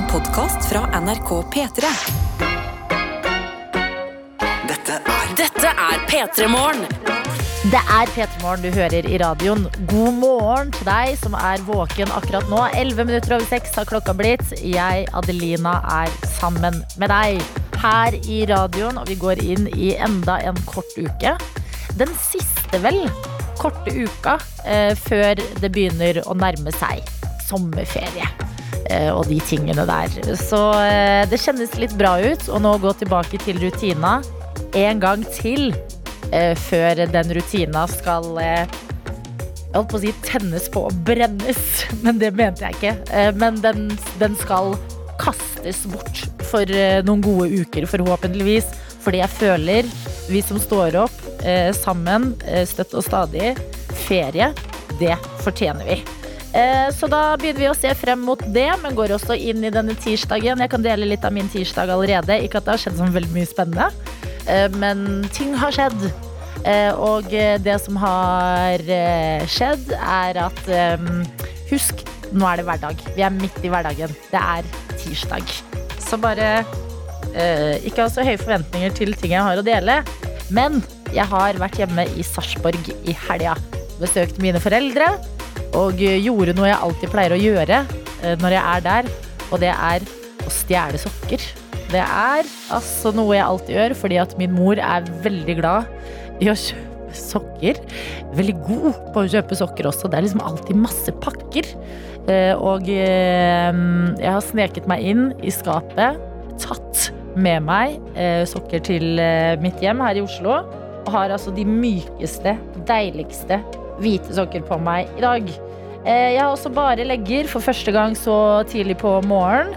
En podkast fra NRK P3. Dette er Dette er P3 Morgen. Det er P3 Morgen du hører i radioen. God morgen til deg som er våken akkurat nå. 11 minutter over 6 har klokka blitt. Jeg, Adelina, er sammen med deg her i radioen, og vi går inn i enda en kort uke. Den siste, vel, korte uka eh, før det begynner å nærme seg sommerferie. Eh, Og de tingene der. Så eh, det kjennes litt bra ut å nå gå tilbake til rutina en gang til eh, før den rutina skal Jeg holdt på å si tennes på og brennes, men det mente jeg ikke. Men den, den skal kastes bort for noen gode uker, forhåpentligvis. Fordi jeg føler, vi som står opp sammen, støtt og stadig, ferie, det fortjener vi. Eh, Så da begynner vi å se frem mot det, men går også inn i denne tirsdagen. Jeg kan dele litt av min tirsdag allerede. Ikke at det har skjedd sånn veldig mye spennende, eh, men ting har skjedd. Eh, Og det som har skjedd, er at Husk, nå er det hverdag. Vi er midt i hverdagen. Det er tirsdag. Så bare ikke ha så høye forventninger til ting jeg har å dele. Men jeg har vært hjemme i Sarpsborg i helga. Besøkt mine foreldre og eh, gjorde noe jeg alltid pleier å gjøre eh, når jeg er der, og det er å stjele sokker. Det er altså noe jeg alltid gjør, fordi at min mor er veldig glad i å kjøpe sokker. Veldig god på å kjøpe sokker også. Det er liksom alltid masse pakker. Eh, Og jeg har sneket meg inn i skapet, tatt med meg sokker til mitt hjem her i Oslo, og har altså de mykeste, deiligste hvite sokker på meg i dag. Eh, Jeg har også bare legger for første gang så tidlig på morgenen.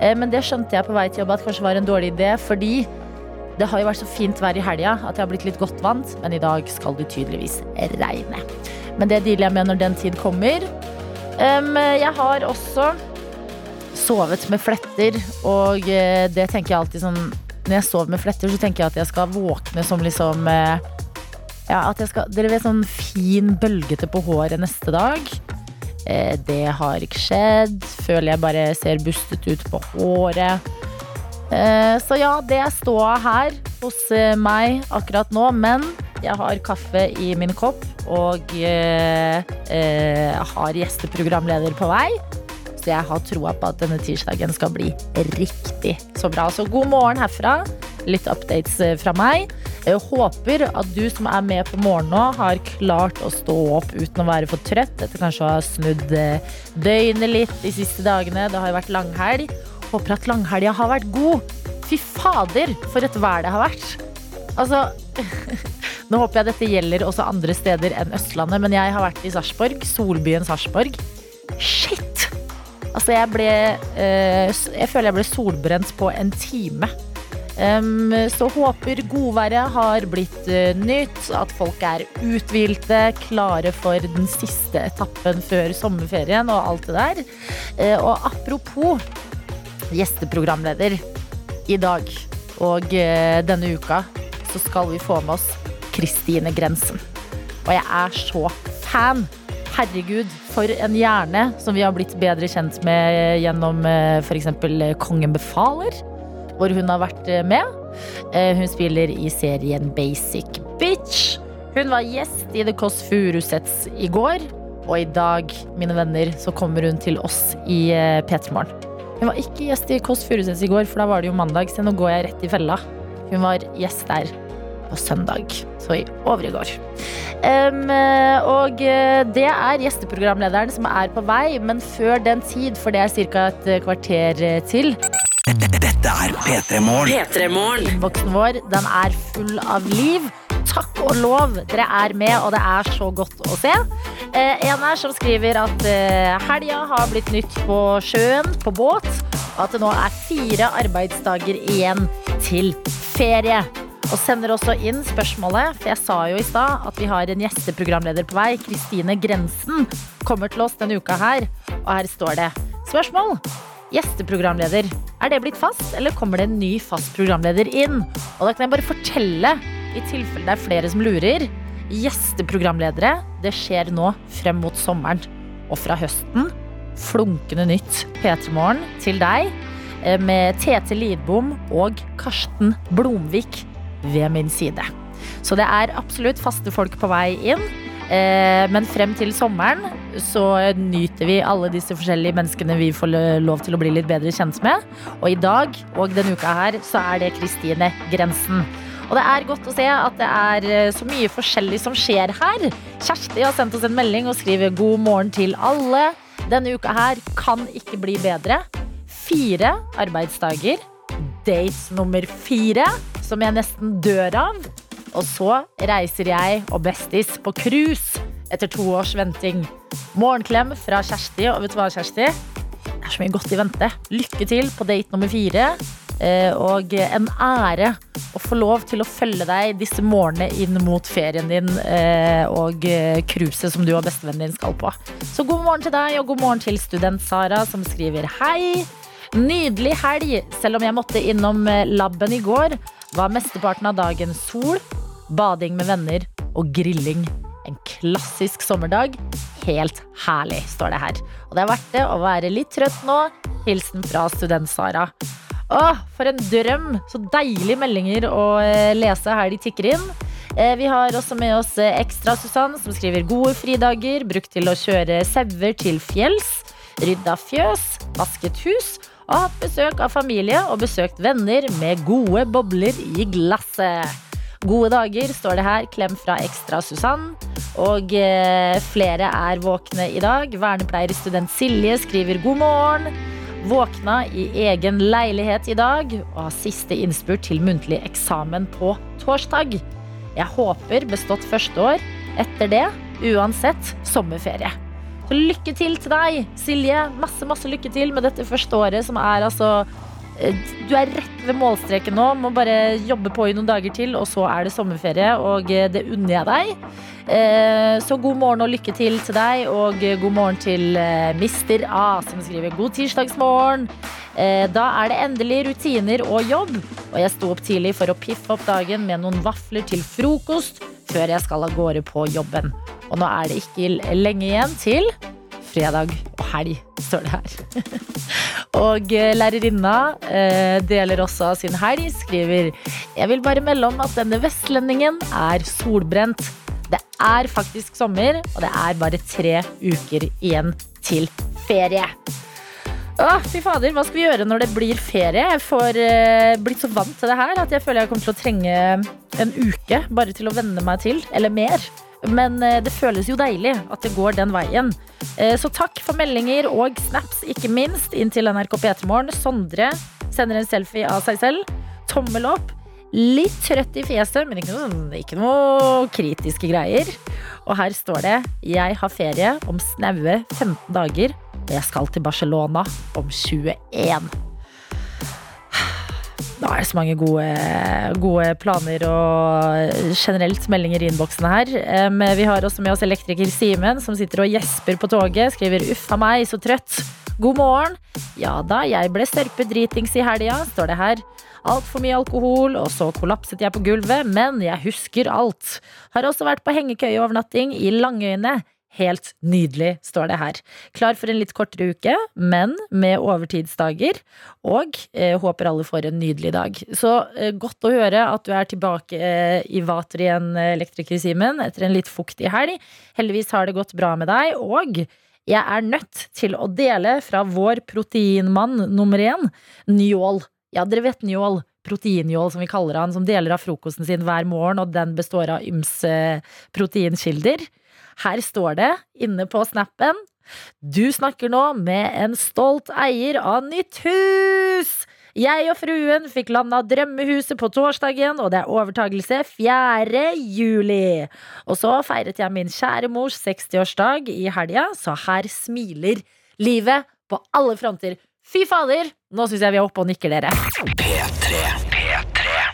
Eh, Men det skjønte jeg på vei til jobb at kanskje var en dårlig idé, fordi det har jo vært så fint vær i helga at jeg har blitt litt godt vant, men i dag skal det tydeligvis regne. Men det dealer jeg med når den tid kommer. Jeg har også sovet med fletter, og eh, det tenker jeg alltid sånn Når jeg sover med fletter, så tenker jeg at jeg skal våkne som liksom Ja, at jeg skal Dere vet sånn fin bølgete på håret neste dag. Eh, Det har ikke skjedd. Føler jeg bare ser bustet ut på håret. Eh, Så ja, det er ståa her hos eh, meg akkurat nå, men jeg har kaffe i min kopp, og eh, eh, har gjesteprogramleder på vei. Så jeg har troa på at denne tirsdagen skal bli riktig så bra. Så god morgen herfra. Litt updates eh, fra meg. Jeg håper at du som er med på morgenen nå, har klart å stå opp uten å være for trøtt etter kanskje å ha snudd eh, døgnet litt de siste dagene. Det har jo vært langhelg. Håper at langhelga har vært god. Fy fader, for et vær det har vært. Altså Nå håper jeg dette gjelder også andre steder enn Østlandet, men jeg har vært i Sarpsborg, solbyen Sarpsborg. Shit! Altså, jeg ble eh, Jeg føler jeg ble solbrent på en time. Em, så håper godværet har blitt eh, nytt, at folk er uthvilte, klare for den siste etappen før sommerferien og alt det der. Uh, og apropos gjesteprogramleder i dag og uh, denne uka så skal vi få med oss Kristine Grensen. Og jeg er så fan. Herregud, for en hjerne som vi har blitt bedre kjent med gjennom f.eks. Kongen befaler, hvor hun har vært eh, med. Eh, Hun spiller i serien Basic Bitch. Hun var gjest i The Kåss Furuseths i går. Og i dag, mine venner, så kommer hun til oss i eh, P3 Morgen. Hun var ikke gjest i Kåss Furuseths i går, for da var det jo mandag, så nå går jeg rett i fella. Hun var gjest der på søndag, så i overgår. Um, og det er gjesteprogramlederen som er på vei, men før den tid, for det er ca. et kvarter til. Dette er P3 Morgen. P3 Morgen. Innboksen vår den er full av liv. Takk og lov, dere er med, og det er så godt å se. Eh, en her som skriver at eh, helga har blitt nytt på sjøen, på båt. Og at det nå er fire arbeidsdager igjen til ferie. Og sender også inn spørsmålet, for jeg sa jo i stad at vi har en gjesteprogramleder på vei. Kristine Grensen kommer til oss denne uka her, og her står det spørsmål. Gjesteprogramleder, er det blitt fast, eller kommer det en ny fast programleder inn? Og da kan jeg bare fortelle, i tilfelle det er flere som lurer, gjesteprogramledere, det skjer nå frem mot sommeren. Og fra høsten, flunkende nytt P3 Morgen til deg. eh, med Tete Lidbom og Karsten Blomvik ved min side. Så det er absolutt faste folk på vei inn. Eh, men frem til sommeren så nyter vi alle disse forskjellige menneskene vi får lov til å bli litt bedre kjent med. Og i dag og denne uka her så er det Kristine Grensen. Og det er godt å se at det er eh, så mye forskjellig som skjer her. Kjersti har sendt oss en melding og skriver 'God morgen til alle'. Denne uka her kan ikke bli bedre. Fire arbeidsdager. Date nummer fire, som jeg nesten dør av. Og så reiser jeg og Bestis på cruise etter to års venting. Morgenklem fra Kjersti. Og vet du hva, Kjersti? Det er så mye godt i vente. Lykke til på date nummer fire. Eh, Og en ære å få lov til å følge deg disse morgenene inn mot ferien din eh, og eh, cruiset som du og bestevennen din skal på. Så god morgen til deg, og god morgen til student-Sara, som skriver hei. Nydelig helg, selv om jeg måtte innom laben i går, var mesteparten av dagen sol, bading med venner og grilling. En klassisk sommerdag. Helt herlig, står det her. Og det er verdt det å være litt trøtt nå. Hilsen fra student-Sara. Åh, for en drøm! Så deilige meldinger å eh, lese her de tikker inn. Eh, Vi har også med oss eh, Ekstra Susann, som skriver gode fridager, brukt til å kjøre sauer til fjells, rydda fjøs, vasket hus og hatt besøk av familie og besøkt venner med gode bobler i glasset. Gode dager, står det her. Klem fra Ekstra Susann. Og eh, flere er våkne i dag. Vernepleierstudent Silje skriver god morgen. Våkna i egen leilighet i dag og har siste innspurt til muntlig eksamen på torsdag. Jeg håper bestått første år. Etter det, uansett, sommerferie. Så lykke til til deg, Silje. Masse, masse lykke til med dette første året, som er altså Du er rett ved målstreken nå. Må bare jobbe på i noen dager til, og så er det sommerferie, og eh, det unner jeg deg. Eh, Så god morgen og lykke til til deg, og eh, god morgen til eh, Mister A, som skriver god tirsdagsmorgen. Eh, Da er det endelig rutiner og jobb, og jeg sto opp tidlig for å piffe opp dagen med noen vafler til frokost før jeg skal av gårde på jobben. Og nå er det ikke lenge igjen til fredag og helg, står det her. og eh, lærerinna eh, deler også av sin helg, skriver Jeg vil bare melde om at denne vestlendingen er solbrent. Det er faktisk sommer, og det er bare tre uker igjen til ferie. Åh, fy fader, Hva skal vi gjøre når det blir ferie? Jeg får eh, blitt så vant til det her at jeg føler jeg kommer til å trenge en uke bare til å venne meg til, eller mer. Men eh, det føles jo deilig at det går den veien. Eh, så takk for meldinger og snaps, ikke minst, inn til NRK P3morgen. Sondre sender en selfie av seg selv. Tommel opp. Litt trøtt i fjeset, men ikke noe, ikke noe kritiske greier. Og her står det 'Jeg har ferie om snaue 15 dager', og jeg skal til Barcelona om 21. Da er det så mange gode, gode planer og generelt meldinger i innboksen her. Vi har også med oss elektriker Simen, som sitter og gjesper på toget. Skriver 'uff a meg, så trøtt'. God morgen. Ja da, jeg ble størpedritings i helga, står det her. Altfor mye alkohol, og så kollapset jeg på gulvet, men jeg husker alt. Har også vært på hengekøyeovernatting i Langøyene. Helt nydelig, står det her. Klar for en litt kortere uke, men med overtidsdager. Og eh, håper alle får en nydelig dag. Så eh, godt å høre at du er tilbake eh, i vater igjen, eh, elektriker Simen, etter en litt fuktig helg. Heldigvis har det gått bra med deg, og jeg er nødt til å dele fra vår proteinmann nummer én, Njål. Ja, dere vet Njål. Proteinjål, som vi kaller han, som deler av frokosten sin hver morgen, og den består av ymse proteinkilder. Her står det inne på snappen Du snakker nå med en stolt eier av nytt hus! Jeg og fruen fikk landa drømmehuset på torsdagen, og det er overtagelse 4. juli. Og så feiret jeg min kjære mors 60-årsdag i helga, så her smiler livet på alle fronter. Fy fader, nå syns jeg vi er oppe og nikker, dere.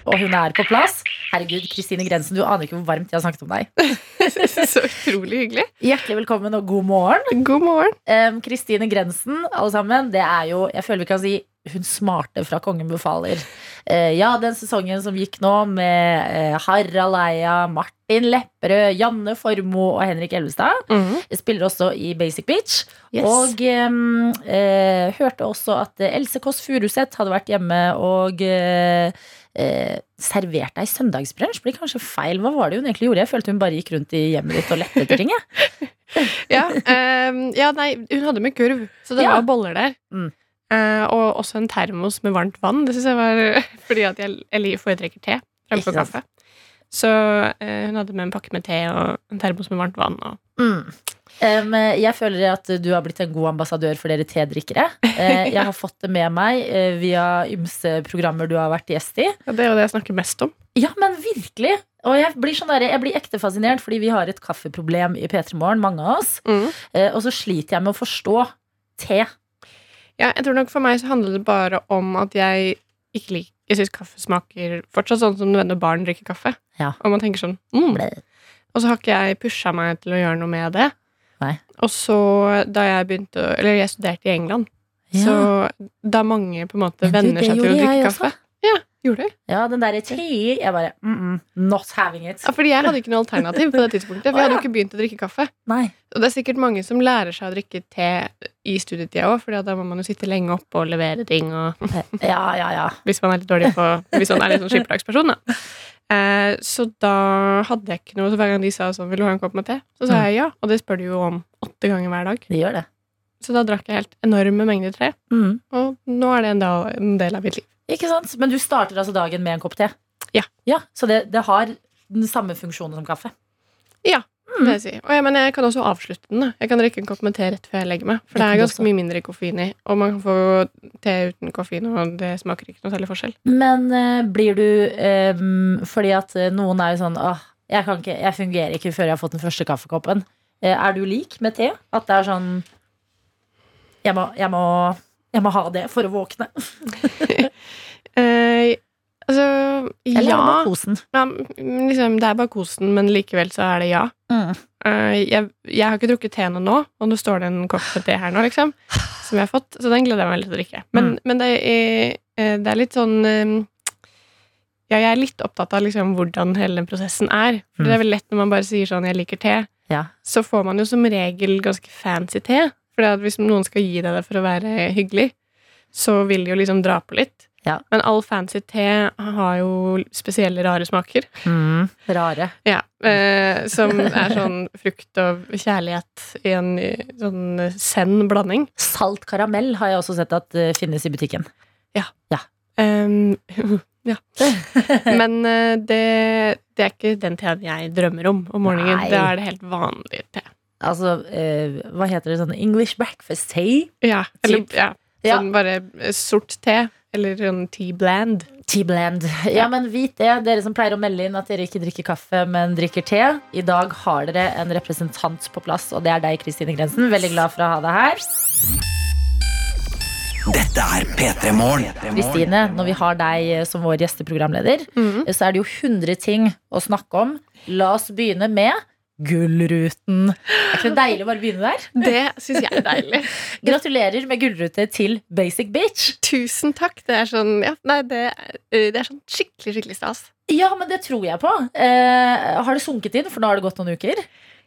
Og hun er på plass. Herregud, Kristine Grensen, du aner ikke hvor varmt jeg har snakket om deg. Så utrolig hyggelig. Hjertelig velkommen og god morgen. God morgen. Kristine Kristine Grensen, alle sammen, det er jo Jeg føler vi kan si hun smarte fra Kongen befaler. Eh, ja, den sesongen som gikk nå, med eh, Harald Eia, Martin Lepperød, Janne Formoe og Henrik Elvestad. Jeg spiller også i Basic Beach. Yes. Og eh, hørte også at eh, Else Kåss Furuseth hadde vært hjemme og eh, servert deg søndagsbrunsj. Blir kanskje feil. Hva var det hun egentlig gjorde? Jeg følte hun bare gikk rundt i hjemmet ditt og lette etter ting. Ja, um, ja, nei, hun hadde med kurv, så det Ja. var boller der. Mm. Uh, og også en termos med varmt vann. Det synes jeg var fordi at jeg eller foretrekker te fremfor kaffe. Så uh, hun hadde med en pakke med te og en termos med varmt vann. Og Mm. Em, jeg føler at du har blitt en god ambassadør for dere tedrikkere. Uh, jeg har fått det med meg uh, via ymse programmer du har vært gjest i. Ja, det er jo det jeg snakker mest om. Ja, men virkelig! Og jeg blir, sånn der, jeg blir ekte fascinert, fordi vi har et kaffeproblem i P3 Morgen, mange av oss. Eh, og så sliter jeg med å forstå te. Ja, jeg tror nok For meg så handler det bare om at jeg ikke liker Jeg syns kaffe smaker fortsatt sånn som nødvendige barn drikker kaffe. Ja. Og man tenker sånn mm. Og så har ikke jeg pusha meg til å gjøre noe med det. Nei. Og så da jeg begynte å Eller jeg studerte i England, så da mange på en måte Men venner seg til å drikke kaffe Ja, gjorde du? Ja, den derre te Jeg bare mm -mm, Not having it. Ja, fordi jeg hadde ikke noe alternativ på det tidspunktet. For jeg hadde jo ikke begynt å drikke kaffe. Nei. Og det er sikkert mange som lærer seg å drikke te i studietida òg, for da må man jo sitte lenge oppe og levere ting. Og Ja, ja, ja. hvis man er litt dårlig på Hvis man er litt sånn skipperdagsperson, da. Eh, så da hadde jeg ikke noe. Så hver gang de sa sånn 'Vil du ha en kopp med te?' Så sa jeg ja. Og det spør de jo om åtte ganger hver dag. Det gjør det. Så da drakk jeg helt enorme mengder te. Mm. Og nå er det en del, en del av mitt liv. Ikke sant? Men du starter altså dagen med en kopp te? Ja. ja så det, det har den samme funksjonen som kaffe? Det vil jeg si. Og jeg, men jeg kan også avslutte den. da Jeg kan drikke en kopp med te rett før jeg legger meg. For Det det er ganske også. mye mindre koffein i. Og man kan få te uten koffein, og det smaker ikke noe særlig forskjell. Men eh, blir du eh, Fordi at eh, noen er jo sånn Åh, jeg, kan ikke, jeg fungerer ikke før jeg har fått den første kaffekoppen. Er du lik med te? At det er sånn Jeg må, jeg må, jeg må ha det for å våkne. Altså Eller ja. er det bare kosen? ja liksom, det er bare kosen, men likevel så er det ja. Mm. Uh, jeg, jeg har ikke drukket te nå, og nå står det en kopp med te her nå, liksom. Som jeg har fått, så den gleder jeg meg litt til å drikke. Men, Mm. men det, er, eh, det er litt sånn eh, Ja, jeg er litt opptatt av liksom hvordan hele den prosessen er. For det er vel lett når man bare sier sånn 'jeg liker te', Ja. så får man jo som regel ganske fancy te. For hvis noen skal gi deg det for å være hyggelig, så vil de jo liksom dra på litt. Ja. Men all fancy te har jo spesielle, rare smaker. Mm. Rare. Ja, eh, som er sånn frukt og kjærlighet i en eh, sånn zen blanding. Salt karamell har jeg også sett at uh, finnes i butikken. Um, ja. Men uh, det, det er ikke den teen jeg drømmer om om morgenen. Nei. Da er det helt vanlig te. Altså, uh, hva heter det sånn English breakfast tea? Ja, eller ja, Ja. sånn bare eh, sort te. Eller sånn tea bland. Tea bland. Ja, men vit det, dere som pleier å melde inn at dere ikke drikker kaffe, men drikker te. I dag har dere en representant på plass, og det er deg, Kristine Grensen. Veldig glad for å ha deg her. Dette er P3 Morgen. Kristine, når vi har deg eh, som vår gjesteprogramleder, mm. så er det jo 100 ting å snakke om. La oss begynne med Gullruten. Er ikke det deilig å bare begynne der? Det syns jeg er deilig. Gratulerer med gullrute til Basic Bitch. Tusen takk. Det er sånn ja, Nei, det, det er sånn skikkelig, skikkelig stas. Ja, men det tror jeg på. Eh, har det sunket inn? For nå har det gått noen uker.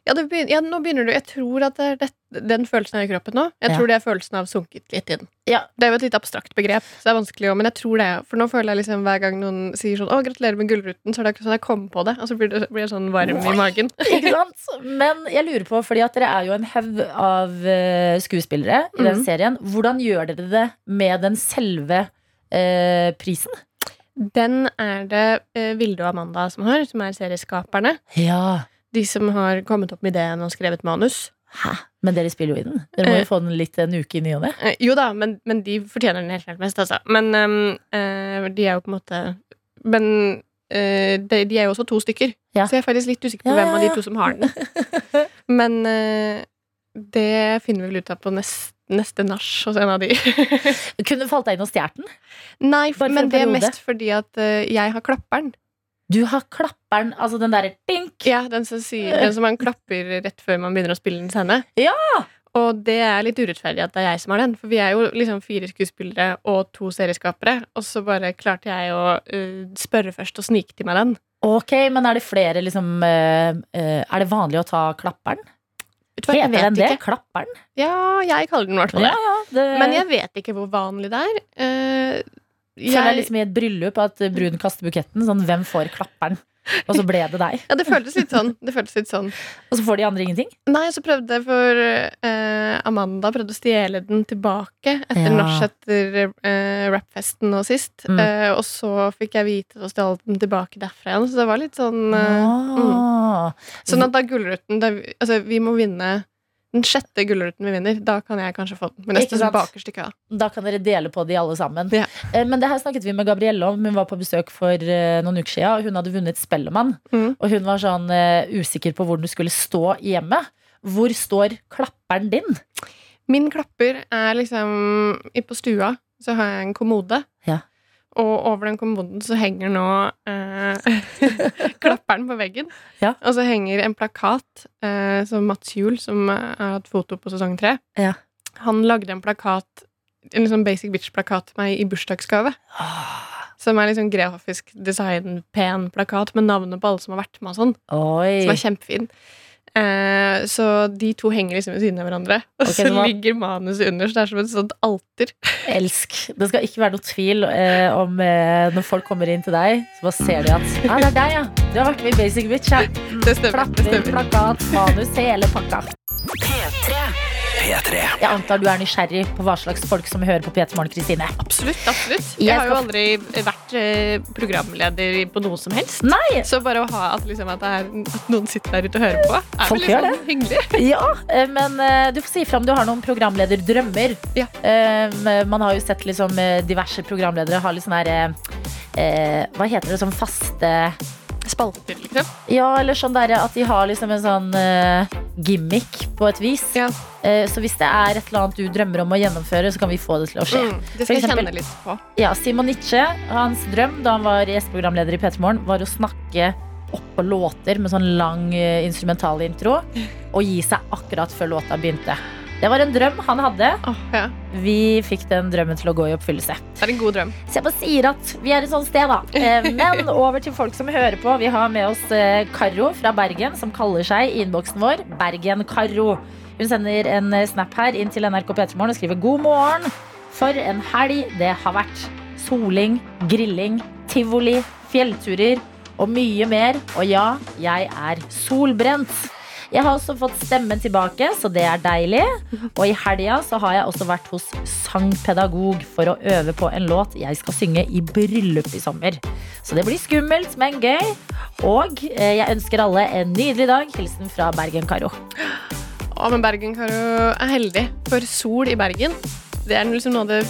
Ja, det begyn- ja, nå begynner du Jeg tror at det er det, den følelsen er i kroppen nå. Jeg Ja. tror det er følelsen av sunket litt inn. Ja. Det er jo et litt abstrakt begrep, så det er vanskelig òg, Men jeg tror det. For nå føler jeg liksom hver gang noen sier sånn 'Å, gratulerer med Gullruten', så er det akkurat sånn jeg kommer på det, og så blir, det, blir jeg sånn varm i magen. Ikke sant? Men jeg lurer på, fordi at dere er jo en haug av eh, skuespillere i den Mhm. serien. Hvordan gjør dere det med den selve eh, prisen? Den er det eh, Vilde og Amanda som har, som er serieskaperne. Ja. De som har kommet opp med ideen og skrevet manus. Hæ? Men dere spiller jo i den. Dere må Eh. jo få den litt en uke i ny og ne. Eh, jo da, men, men de fortjener den helt klart mest, altså. Men eh, de er jo på en måte Men eh, de, de er jo også to stykker, Ja. så jeg er faktisk litt usikker på Ja, hvem ja, av de to som har den. Men eh, det finner vi vel ut av på neste, neste nach hos en av de. Kunne falt deg inn og stjålet den? Nei, for men det er mest fordi at uh, jeg har klapperen. Du har klapperen, altså den derre dink. Ja, den som, sier, den som man klapper rett før man begynner å spille den scene. Ja! Og det er litt urettferdig at det er jeg som har den, for vi er jo liksom fire skuespillere og to serieskapere, og så bare klarte jeg å uh, spørre først og snike til meg den. Ok, men er det flere liksom uh, uh, Er det vanlig å ta klapperen? Hva, jeg vet den det? ikke. Klapperen? Ja, jeg kaller den i hvert fall det. Ja, ja. Det, Men jeg vet ikke hvor vanlig det er. Eh, føler jeg jeg, liksom i et bryllup at bruden kaster buketten. Sånn, hvem får klapperen? Og så ble det deg. ja, det føltes litt sånn. Det føltes litt sånn. Og så får de andre ingenting? Nei, så prøvde jeg for uh, Amanda prøvde å stjele den tilbake etter Ja. nach etter uh, rappfesten nå sist. Mm. Uh, og så fikk jeg vite at hun stjal den tilbake derfra igjen, så det var litt sånn uh, Ah. Sånn at da Gullruten Altså, vi må vinne den sjette gulrøtten vi vinner. Da kan jeg kanskje få den. Men neste bakerst i køa. Da kan dere dele på de alle sammen. Ja. Eh, Men det her snakket vi med Gabrielle om. Hun var på besøk for eh, noen uker siden. Hun hadde vunnet Spellemann. Mm. Og hun var sånn eh, usikker på hvor den skulle stå hjemme. Hvor står klapperen din? Min klapper er liksom i- På stua så har jeg en kommode. Ja. Og over den kommoden så henger nå eh, klapperen på veggen. Ja. Og så henger en plakat eh, som Mats Juel, som eh, har hatt foto på sesong tre, Ja. han lagde en plakat, en liksom Basic Bitch-plakat til meg i bursdagsgave. Som er liksom grafisk design, pen plakat med navnet på alle som har vært med og sånn. Som er kjempefin. Eh, så de to henger liksom ved siden av hverandre. Og okay, så må... ligger manuset under, så det er som et sånt alter. Elsk. Det skal ikke være noe tvil eh, om eh, når folk kommer inn til deg, så bare ser de at Ja, det er deg, ja. Du har vært med i Basic Bitch, ja. Det stemmer. det stemmer. plakat, manus, hele pakka. P3. Jeg antar du er nysgjerrig på hva slags folk som hører på P3 Morgen, Kristine. Absolutt. absolutt Jeg Jeg har jo aldri vært eh, programleder på noe som helst. Nei! Så bare å ha at, liksom, at, det er, at noen sitter der ute og hører på, er Folk vel liksom hyggelig. Ja, eh, men eh, du får si fra om du har noen programlederdrømmer. Ja. Eh, Man har jo sett liksom diverse programledere ha litt sånn her Hva heter det, sånn faste Spalter, liksom. Ja, eller sånn der at de har liksom en sånn uh, gimmick på et vis. Ja. Uh, så hvis det er et eller annet du drømmer om å gjennomføre, så kan vi få det til å skje. Mm, det skal skal jeg kjenne litt på. Ja, Simon Nietzsche, hans drøm da han var gjesteprogramleder i P3 Morgen, var å snakke oppå låter med sånn lang uh, instrumentalintro og gi seg akkurat før låta begynte. Det var en drøm han hadde. Oh, ja. Vi fikk den drømmen til å gå i oppfyllelse. Det er en god drøm. Så jeg bare sier at vi er et sånt sted, da. Eh, Men over til folk som hører på. Vi har med oss eh, Karo fra Bergen, som kaller seg i innboksen vår Bergen-Karo. Hun sender en eh, snap her inn til NRK P3morgen og skriver god morgen. For en helg det har vært. Soling, grilling, tivoli, fjellturer og mye mer. Og ja, jeg er solbrent. Jeg har også fått stemmen tilbake, så det er deilig. Og i helga har jeg også vært hos sangpedagog for å øve på en låt jeg skal synge i bryllup i sommer. Så det blir skummelt, men gøy. Og eh, jeg ønsker alle en nydelig dag. Hilsen fra Bergen-Karo. Å, men Bergen-Karo er heldig. For sol i Bergen, det er liksom noe av det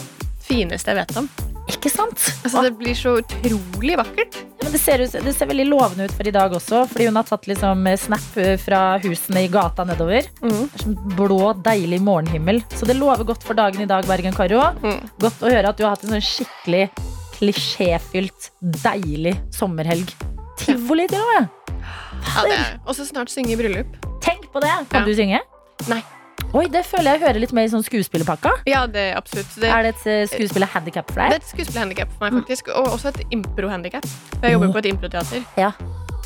fineste jeg vet om. Ikke sant? Altså, det blir så utrolig vakkert. Men det ser, ut, det ser veldig lovende ut for i dag også, fordi hun har tatt liksom snap eh, fra husene i gata nedover. Mm. Det er blå, deilig morgenhimmel. Så det lover godt for dagen i dag, Bergen-Karo. Mm. Godt å høre at du har hatt en sånn skikkelig klisjéfylt, deilig sommerhelg. Tivoli til og med. Ja. Og så snart synge i bryllup. Tenk på det! Kan Ja. du synge? Nei. Oi, det føler jeg hører litt mer i sånn skuespillerpakka. Ja, det er absolutt. Det, Er det et eh, skuespillerhandikap for det er et skuespillerhandikap for meg, faktisk. Og også et impro-handikap. Jeg jobber på et improteater. Ja.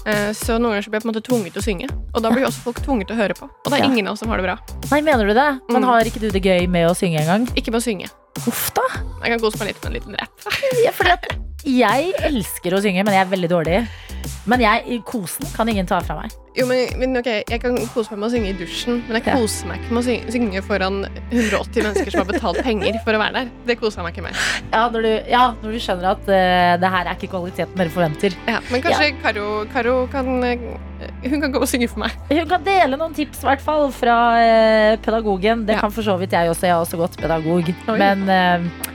Eh, Så noen ganger så blir jeg på en måte tvunget til å synge. Og da blir også folk tvunget til å høre på. Og det er Ja. ingen av oss som har det bra. Nei, mener du det? Men Mm. har ikke du det gøy med å synge engang? Ikke med å synge. Uff da. Jeg kan kose meg litt med en liten rett Ja, fordi at jeg elsker å synge, men jeg er veldig dårlig. Men jeg, kosen kan ingen ta fra meg. Jo, men, men ok, Jeg kan kose meg med å synge i dusjen, men jeg Ja. koser meg ikke med å synge, synge foran 180 mennesker som har betalt penger for å være der. Det koser jeg meg ikke med. Ja, når du, ja, når du skjønner at uh, det her er ikke kvaliteten dere forventer. Ja, men kanskje Karo, Karo kan eh, Hun kan gå og synge for meg. Hun kan dele noen tips i hvert fall fra uh, pedagogen. Det kan for så vidt jeg også. Jeg har også gått pedagog. Oi. Men f-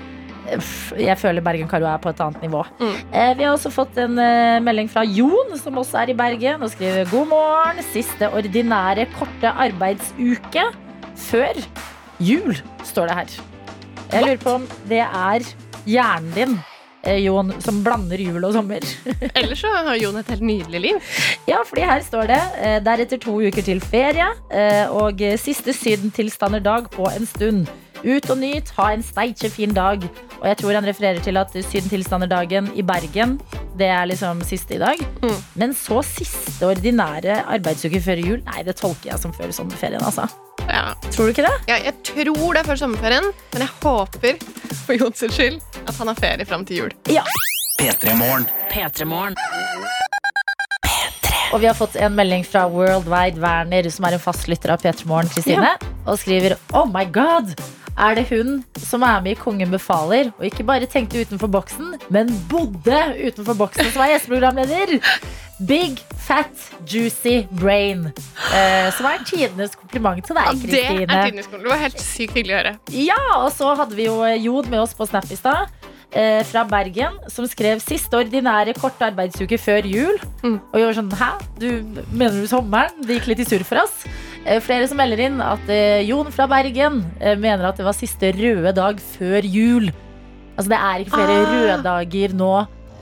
jeg føler Bergen-Karo er på et annet nivå. Mm. Eh, vi har også fått en eh, melding fra Jon, som også er i Bergen, og skriver god morgen. Siste ordinære korte arbeidsuke før jul, står det her. Jeg lurer på om det er hjernen din eh, Jon, som blander jul og sommer. Ellers så har Jon et helt nydelig liv. Ja, fordi her står det deretter to uker til ferie og siste siste sydentilstanderdag på en stund. Ut og nyt, ha en steikjefin dag. Og jeg tror han refererer til at sydentilstanderdagen i Bergen, det er liksom siste i dag. Mm. Men så siste ordinære arbeidsuke før jul, nei, det tolker jeg som før sommerferien, altså. Ja. Tror du ikke det? ja, jeg tror det er før sommerferien, men jeg håper for Jons skyld at han har ferie fram til jul. P3 Morgen. P3morgen. Og vi har fått en melding fra Worldwide Werner, som er en fast lytter av P3 Morgen, Kristine, og skriver Oh my god! Er det hun som er med i Kongen befaler, og ikke bare tenkte utenfor boksen, men bodde utenfor boksen, som er gjesteprogramleder? Big, fat, juicy brain. Eh, som er tidenes kompliment til Ja, deg, det er Kristine. tidenes skole. Det var helt sykt hyggelig å høre. Ja, og så hadde vi jo Jod med oss på Snap i stad. Eh, fra Bergen, som skrev siste ordinære korte arbeidsuke før jul. Mm. Og jeg var sånn, hæ? Du, mener du sommeren? Det gikk litt i surr for oss. Eh, flere som melder inn at eh, Jon fra Bergen eh, mener at det var siste røde dag før jul. Altså det er ikke flere Ah. røde dager nå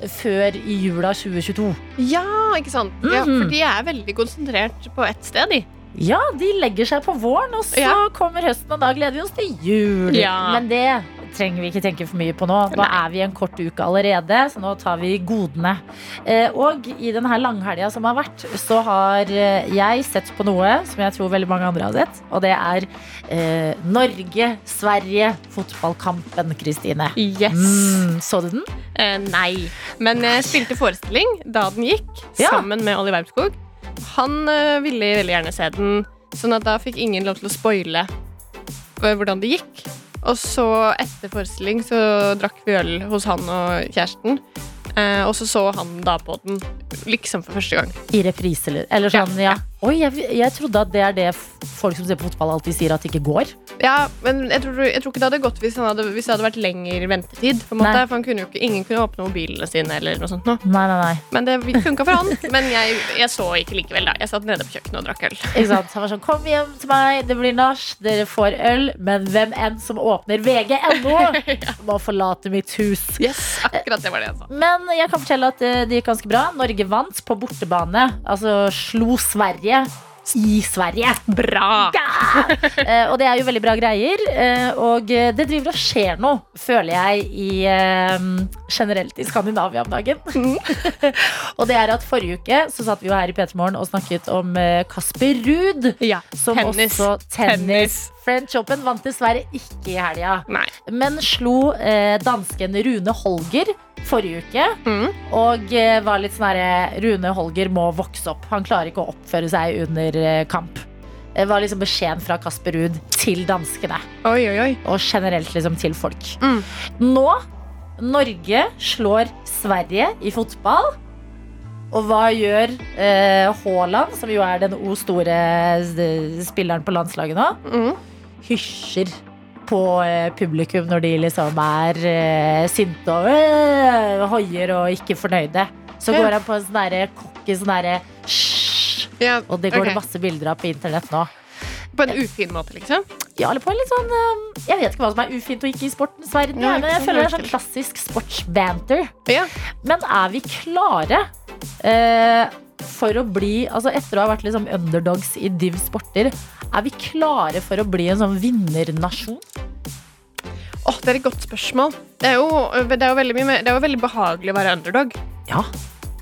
før i jula 2022. Ja, ikke sant? Ja, Mhm. for de er veldig konsentrert på ett sted, de. Ja, de legger seg på våren, og så Ja. kommer høsten, og da gleder vi oss til jul. Ja. Men det trenger vi ikke tenke for mye på nå. Nå er vi en kort uke allerede, så nå tar vi godene. Eh, og i denne langhelga som har vært, så har eh, jeg sett på noe som jeg tror veldig mange andre har sett, og det er eh, Norge-Sverige, fotballkampen, Kristine. Yes. Mm, så du den? Eh, nei. Men jeg spilte forestilling da den gikk, Ja. sammen med Olli Wermskog. Han eh, ville veldig gjerne se den, sånn at da fikk ingen lov til å spoile eh, hvordan det gikk. Og så etter forestilling så drakk vi øl hos han og kjæresten. Eh, og så så han da på den liksom for første gang. I reprise, eller- eller sånn, ja. Ja, Oi, jeg, jeg trodde at det er det folk som ser på fotball alltid sier at det ikke går. Ja, men jeg tror, jeg tror ikke det hadde gått hvis, han hadde, hvis det hadde vært lengre ventetid. På en måte, for han kunne ikke, Ingen kunne åpne mobilene sine. eller noe sånt nå. Nei, nei, nei. Men det funka for han. Men jeg, jeg så ikke likevel. da Jeg satt nede på kjøkkenet og drakk øl. Ikke sant? Han var sånn, kom hjem til meg, det blir nach, dere får øl, men hvem enn som åpner vg.no, må forlate mitt hus. Yes, akkurat det var det jeg sa. Men jeg kan fortelle at eh, det gikk ganske bra. Norge vant på bortebane, altså slo Sverige i Sverige. Bra! Ja! Eh, og det er jo veldig bra greier. eh, og det driver og skjer noe, føler jeg, i, eh, generelt i Skandinavia om dagen. og det er at forrige uke så satt vi jo her i P3 Morgen og snakket om Kasper Ruud. Ja, Som tennis. også tennis. Tennis. French Open vant dessverre ikke i helga, Nei. men slo eh, dansken Rune Holger forrige uke. Mm. Og eh, var litt sånn herre Rune Holger må vokse opp. Han klarer ikke å oppføre seg under eh, kamp. Det var liksom beskjeden fra Kasper Ruud til danskene. Oi, oi, oi. Og generelt liksom til folk. Mm. Nå Norge slår Sverige i fotball. Og hva gjør eh, Haaland, som jo er den o store eh, spilleren på landslaget nå? Mm. Hysjer på eh, publikum når de liksom er eh, sinte og øh, hoier og ikke fornøyde. Så går han på en sånn derre cocky sånn derre. Ja, Og det går okay. det masse bilder av på internett nå. På en ufin måte, liksom? Ja, eller på en litt sånn øh, Jeg vet ikke hva som er ufint og ikke i sportens verden, Ja, men jeg føler det er sånn klassisk sportsbanter. Ja. Men er vi klare eh, for å bli Altså etter å ha vært liksom underdogs i div sporter, er vi klare for å bli en sånn vinnernasjon? Åh, det er et godt spørsmål. Det er jo, det er jo, veldig, mye, det er jo veldig behagelig å være underdog. Ja.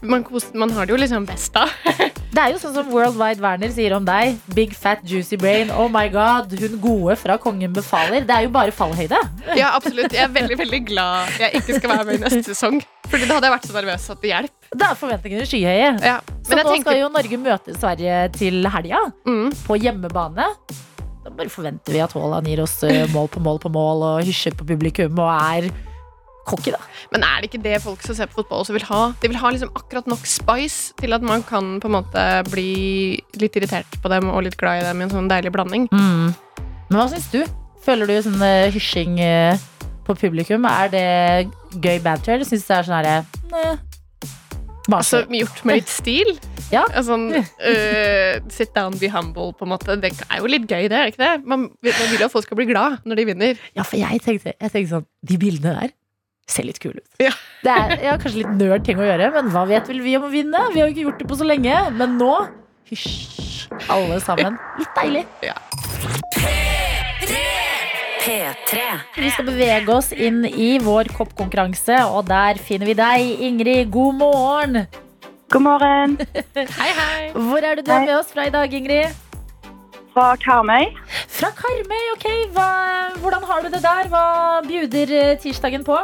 Man, man har det jo liksom best da. Det er jo sånn som World Wide Werner sier om deg. Big fat juicy brain. Oh my god, hun gode fra Kongen befaler. Det er jo bare fallhøyde. Ja, absolutt. Jeg er veldig veldig glad jeg ikke skal være med i neste sesong. Fordi da hadde jeg vært så nervøs at det hjelper. Da er forventningene skyhøye. Ja. Så Men jeg nå tenker skal jo Norge møte Sverige til helga, mm, på hjemmebane. Da bare forventer vi at Haaland gir oss eh, mål på mål på mål og hysjer på publikum og er cocky, da. Men er det ikke det folk som ser på fotball også vil ha? De vil ha liksom akkurat nok spice til at man kan på en måte bli litt irritert på dem og litt glad i dem i en sånn deilig blanding. Mm. Men hva syns du? Føler du sånn eh, hysjing eh, på publikum? Er det gøy banter, eller syns du det er sånn herre Altså gjort med litt stil. Ja. Altså, uh, sit down, be humble, på en måte. Det er jo litt gøy, det, er ikke det? Man, man vil jo at folk skal bli glad når de vinner. Ja, for jeg tenkte, jeg tenkte sånn De bildene der ser litt kul ut. Ja. Det er ja, kanskje litt nerd ting å gjøre, men hva vet vel vi om å vinne? Vi har jo ikke gjort det på så lenge, men nå hysj, alle sammen. Litt deilig. P3. Vi skal bevege oss inn i vår koppkonkurranse, og der finner vi deg, Ingrid. God morgen! God morgen Hei, hei. Hvor er det du er med oss fra i dag, Ingrid? fra Karmøy. Fra Karmøy, ok. Hva, hvordan har du det der? Hva bjuder eh, tirsdagen på?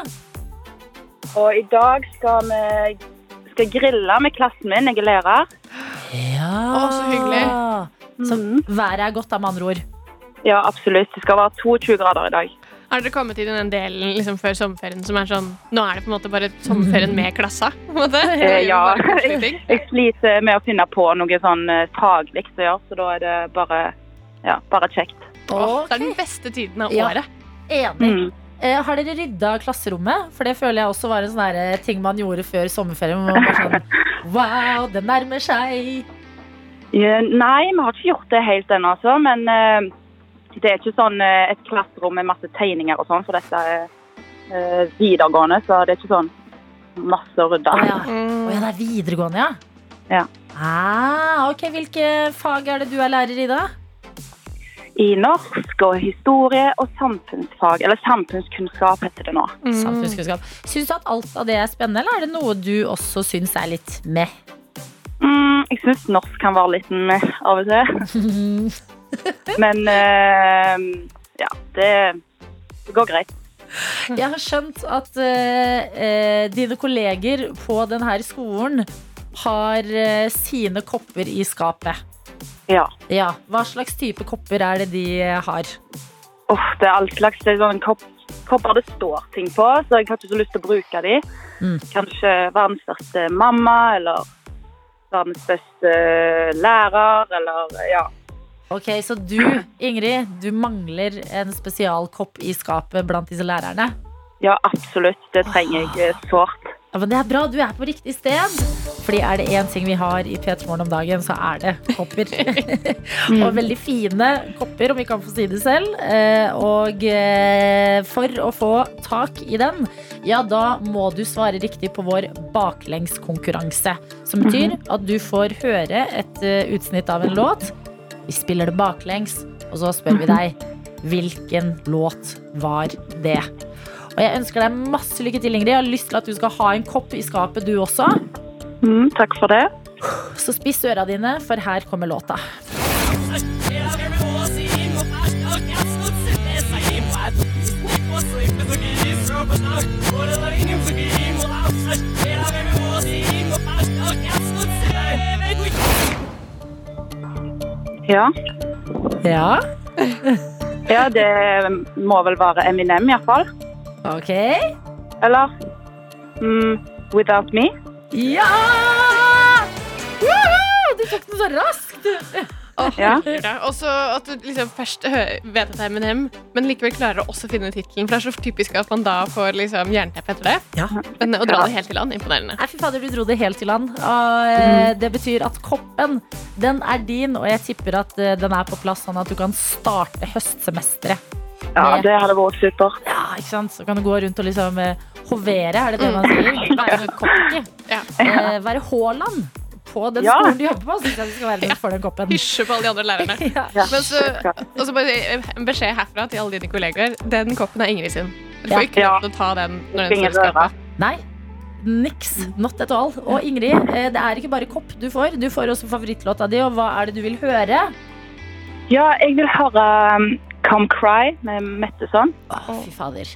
Og i dag skal vi skal grille med klassen min. Jeg er lærer. Ja. Å, så hyggelig. Så Mhm. været er godt, da, med andre ord. Ja, absolutt. Det skal være 22 grader i dag. Har dere kommet til den delen liksom, før sommerferien som er sånn Nå er det på en måte bare sommerferien med klassa? På en måte. Eh, ja. Jeg sliter med å finne på noe sånn eh, faglig å gjøre, så da er det bare, ja, bare kjekt. Åh, Det er den beste tiden av året. Ja. Enig. Mm. Eh, har dere rydda klasserommet? For det føler jeg også var en sånn eh, ting man gjorde før sommerferien. Man var sånn, wow, det nærmer seg. Ja, nei, vi har ikke gjort det helt ennå, altså. Men eh, det er ikke sånn eh, et klasserom med masse tegninger og sånn, for dette er eh, videregående, så det er ikke sånn masse å rydde. Å ja. Oh, ja, det er videregående, ja? Ja. Ah, ok, Hvilke fag er det du er lærer i, da? I norsk og historie og samfunnsfag, eller samfunnskunnskap heter det nå. Mm. Samfunnskunnskap. Syns du at alt av det er spennende, eller er det noe du også syns er litt meh? Mm, jeg syns norsk kan være litt med av og til. Men uh, ja, det, det går greit. Jeg har skjønt at uh, uh, dine kolleger på denne skolen har sine kopper i skapet. Ja. Ja, Hva slags type kopper er det de eh, har? Oh, det er all slags det er sånn kopp, kopper det står ting på, så jeg har ikke så lyst til å bruke de. Mm. Kanskje verdens beste mamma, eller verdens beste lærer, eller ja. Ok, Så du, Ingrid, du mangler en spesialkopp i skapet blant disse lærerne? Ja, absolutt. Det trenger jeg eh, sårt. Ja, men Det er bra, du er på riktig sted. Fordi er det én ting vi har i P3 Morgen om dagen, så er det kopper. og veldig fine kopper, om vi kan få si det selv. Eh, Og eh, for å få tak i den, ja, da må du svare riktig på vår baklengskonkurranse. Som betyr at du får høre et eh, utsnitt av en låt. Vi spiller det baklengs, og så spør vi deg hvilken låt var det. Og jeg ønsker deg masse lykke til, Ingrid. Jeg har lyst til at du skal ha en kopp i skapet, du også. Mm, takk for det. Så spiss øra dine, for her kommer låta. Ja. Ja, ja, det må vel være Eminem, iallfall. Ok. Eller mm, Without Me. Ja! Woohoo! Du tok den så raskt! Ja. Og så at du liksom først vet at det er Eminem, men likevel klarer å også finne tittelen. For det er så typisk at man da får liksom jernteppe etter det. Ja. Men å dra det helt til land, imponerende. Nei, fy fader, du dro det helt til land. Og, eh, det betyr at koppen, den er din, og jeg tipper at eh, den er på plass sånn at du kan starte høstsemesteret. Ja, det hadde vært supert. Ja, ikke sant? Så kan du gå rundt og liksom eh, hovere, er det det man sier? Være cocky. Ja. Eh, være Haaland på den Ja. skolen du jobber på, Synes jeg du skal være når for den koppen. Hysje på alle de andre lærerne. Ja. Ja. Men så, og så bare en beskjed herfra til alle dine kollegaer. Den koppen er Ingrid sin. Du får ikke lov til å ta den når den Ingen står i skapet. Nei. Niks. Not at all. Og Ingrid, eh, det er ikke bare kopp du får. Du får også favorittlåta di, og hva er det du vil høre? Ja, jeg vil høre um, Come Cry med Metteson. Å, fy fader.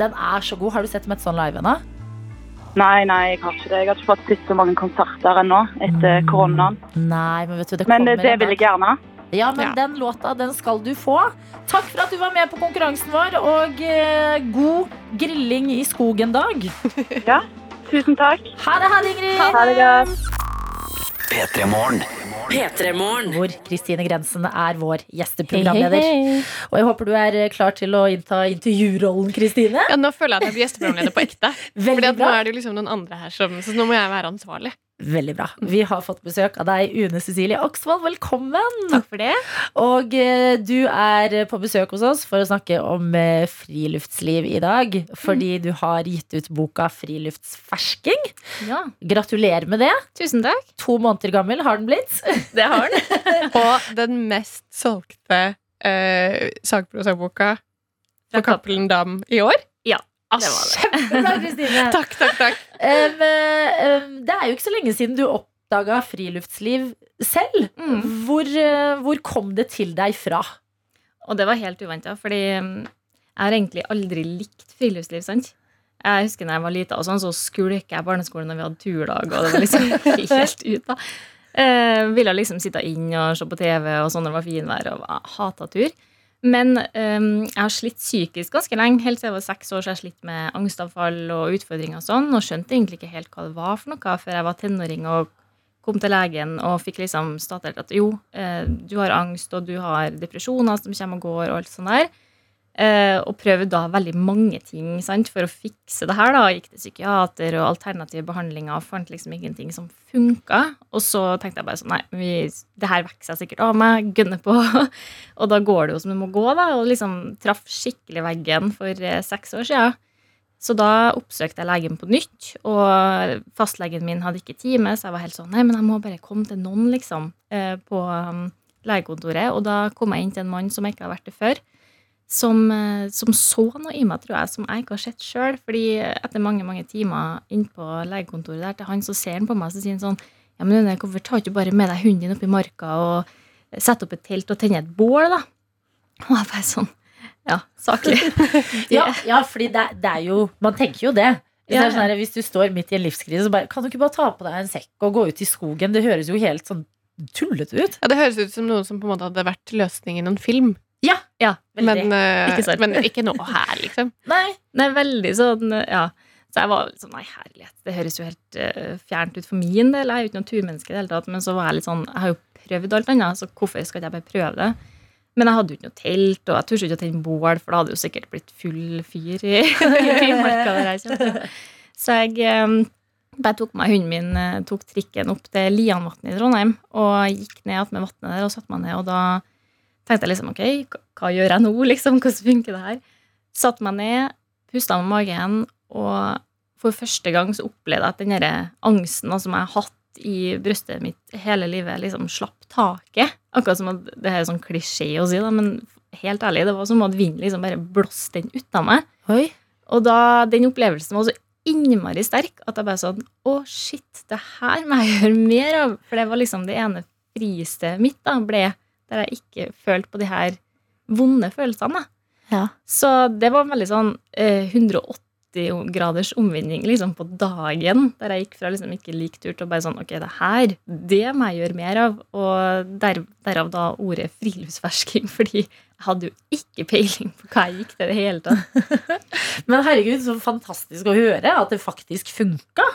Den er så god. Har du sett Metteson live ennå? Nei, nei, jeg har ikke det. Jeg har ikke fått sett så mange konserter ennå etter koronaen. Nei, men vet du, det kommer Men det det vil jeg gjerne. Ja, men Ja. den låta, den skal du få. Takk for at du var med på konkurransen vår, og eh, god grilling i skogen-dag. Ja, tusen takk. Ha det, ha det, Ingrid. Ha det godt. P3 Morgen. Hvor Kristine Grensen er vår gjesteprogramleder. Og jeg håper du er eh, klar til å innta intervjurollen, Kristine. Ja, nå føler jeg at jeg blir gjesteprogramleder på ekte. Fordi at nå er det jo liksom noen andre her som Så nå må jeg være ansvarlig. Veldig bra. Vi har fått besøk av deg, Une Cecilie Oksvold. Velkommen! Takk for det. Og eh, du er på besøk hos oss for å snakke om eh, friluftsliv i dag. Fordi du har gitt ut boka 'Friluftsfersking'. Ja, Gratulerer med det. tusen takk. To måneder gammel har den blitt. Det har den. Og den mest solgte eh, sagprosaboka for Cappelen Dam i år. Ja, Ah, det var det. Kjempebra, Kristine. Takk, takk, takk. Um, um, det er jo ikke så lenge siden du oppdaga friluftsliv selv. Mm. Hvor, uh, hvor kom det til deg fra? Og det var helt uventa, fordi jeg har egentlig aldri likt friluftsliv. sant? Jeg husker når jeg var lita, og sånn, så skulka jeg barneskolen når vi hadde turdag. og det var liksom helt ut da. Eh, ville liksom sitte inn og se på TV og sånn når det var finvær, og hata tur. Men um, jeg har slitt psykisk ganske lenge. Helt siden jeg var seks år så har jeg slitt med angstavfall og utfordringer og sånn, og skjønte egentlig ikke helt hva det var for noe før jeg var tenåring og kom til legen og fikk liksom statert at jo, eh, du har angst, og du har depresjoner som kommer og går, og alt sånt der. Eh, og prøvde da veldig mange ting sant, for å fikse det her. da, Gikk til psykiater og alternative behandlinger og fant liksom ingenting som funka. Og så tenkte jeg bare sånn, nei, vi, det her vokser jeg sikkert av meg, gønner på. og da går det jo som det må gå, da. Og liksom traff skikkelig veggen for eh, seks år siden. Så da oppsøkte jeg legen på nytt, og fastlegen min hadde ikke time, så jeg var helt sånn Nei, men jeg må bare komme til noen, liksom, eh, på um, legekontoret. Og da kom jeg inn til en mann som jeg ikke har vært det før, som, eh, som så noe i meg, tror jeg, som jeg ikke har sett sjøl. Fordi etter mange mange timer inn på legekontoret der til han, så ser han på meg og så sier han sånn Ja, men Une, hvorfor tar du ikke bare med deg hunden din opp i marka og setter opp et telt og tenner et bål, da? Og jeg bare sånn Ja, saklig. Ja, ja fordi det, det er jo Man tenker jo det. Ja, sånn hvis du står midt i en livskrise, så bare Kan du ikke bare ta på deg en sekk og gå ut i skogen? Det høres jo helt sånn tullete ut. Ja, Det høres ut som noe som på en måte hadde vært løsningen i en film. Ja, Ja, veldig. Men, eh, Ikke men ikke noe her, liksom. Nei. Er veldig sånn, ja. Så jeg var sånn, nei herlighet, det høres jo helt uh, fjernt ut for min del. Jeg er jo ikke noe turmenneske i det hele tatt, men så var jeg litt sånn, jeg har jo prøvd alt annet, så hvorfor skal jeg bare prøve det? Men jeg hadde jo ikke noe telt, og jeg turte ikke å tenne bål, for da hadde jo sikkert blitt full fyr i, i marka der jeg kommer. Så jeg um, bare tok meg hunden min, eh, tok trikken opp til Lianvatnet i Trondheim, og gikk ned med vannet der og satte meg ned, og da tenkte jeg liksom, ok, hva- gjør jeg nå, liksom, hvordan funker det her? Satt meg ned, pusta med magen, og for første gang så opplevde jeg at den der angsten som jeg har hatt i brystet mitt hele livet, liksom slapp taket. Akkurat som at det er sånn klisjé å si, da, men helt ærlig, det var som at vinden liksom bare blåste den ut av meg. Oi. Og da den opplevelsen var så innmari sterk at jeg bare sånn Å, shit, det her må jeg gjøre mer av. For det var liksom det ene fristedet mitt da, ble der jeg ikke følte på de her vonde følelsene. Ja. Så det var en veldig sånn eh, 180 graders omvending liksom på dagen, der jeg gikk fra liksom ikke lik tur til å bare sånn Ok, det her, det må jeg gjøre mer av. Og der, derav da ordet friluftsfersking, fordi jeg hadde jo ikke peiling på hva jeg gikk til i det hele tatt. Men herregud, så fantastisk å høre at det faktisk funka.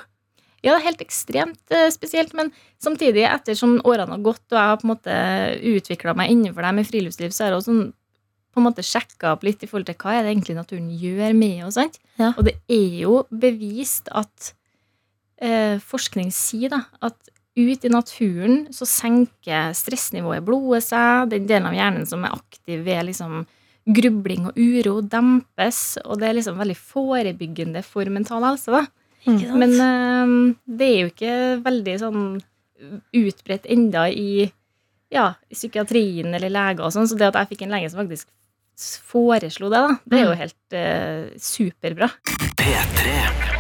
Ja, det er helt ekstremt eh, spesielt, men samtidig, ettersom årene har gått, og jeg har på en måte utvikla meg innenfor det med friluftsliv, så har jeg også sånn, på en måte sjekka opp litt i forhold til hva er det egentlig naturen gjør med oss. Ja. Og det er jo bevist at eh, forskning sier da, at ut i naturen så senker stressnivået i blodet seg, den delen av hjernen som er aktiv ved liksom grubling og uro, dempes, og det er liksom veldig forebyggende for mental helse. da. Sant? Men eh, det er jo ikke veldig sånn utbredt enda i, ja, i psykiatrien eller leger og sånn, så det at jeg fikk en lege som faktisk foreslo det, da, det er jo helt eh, superbra. P3.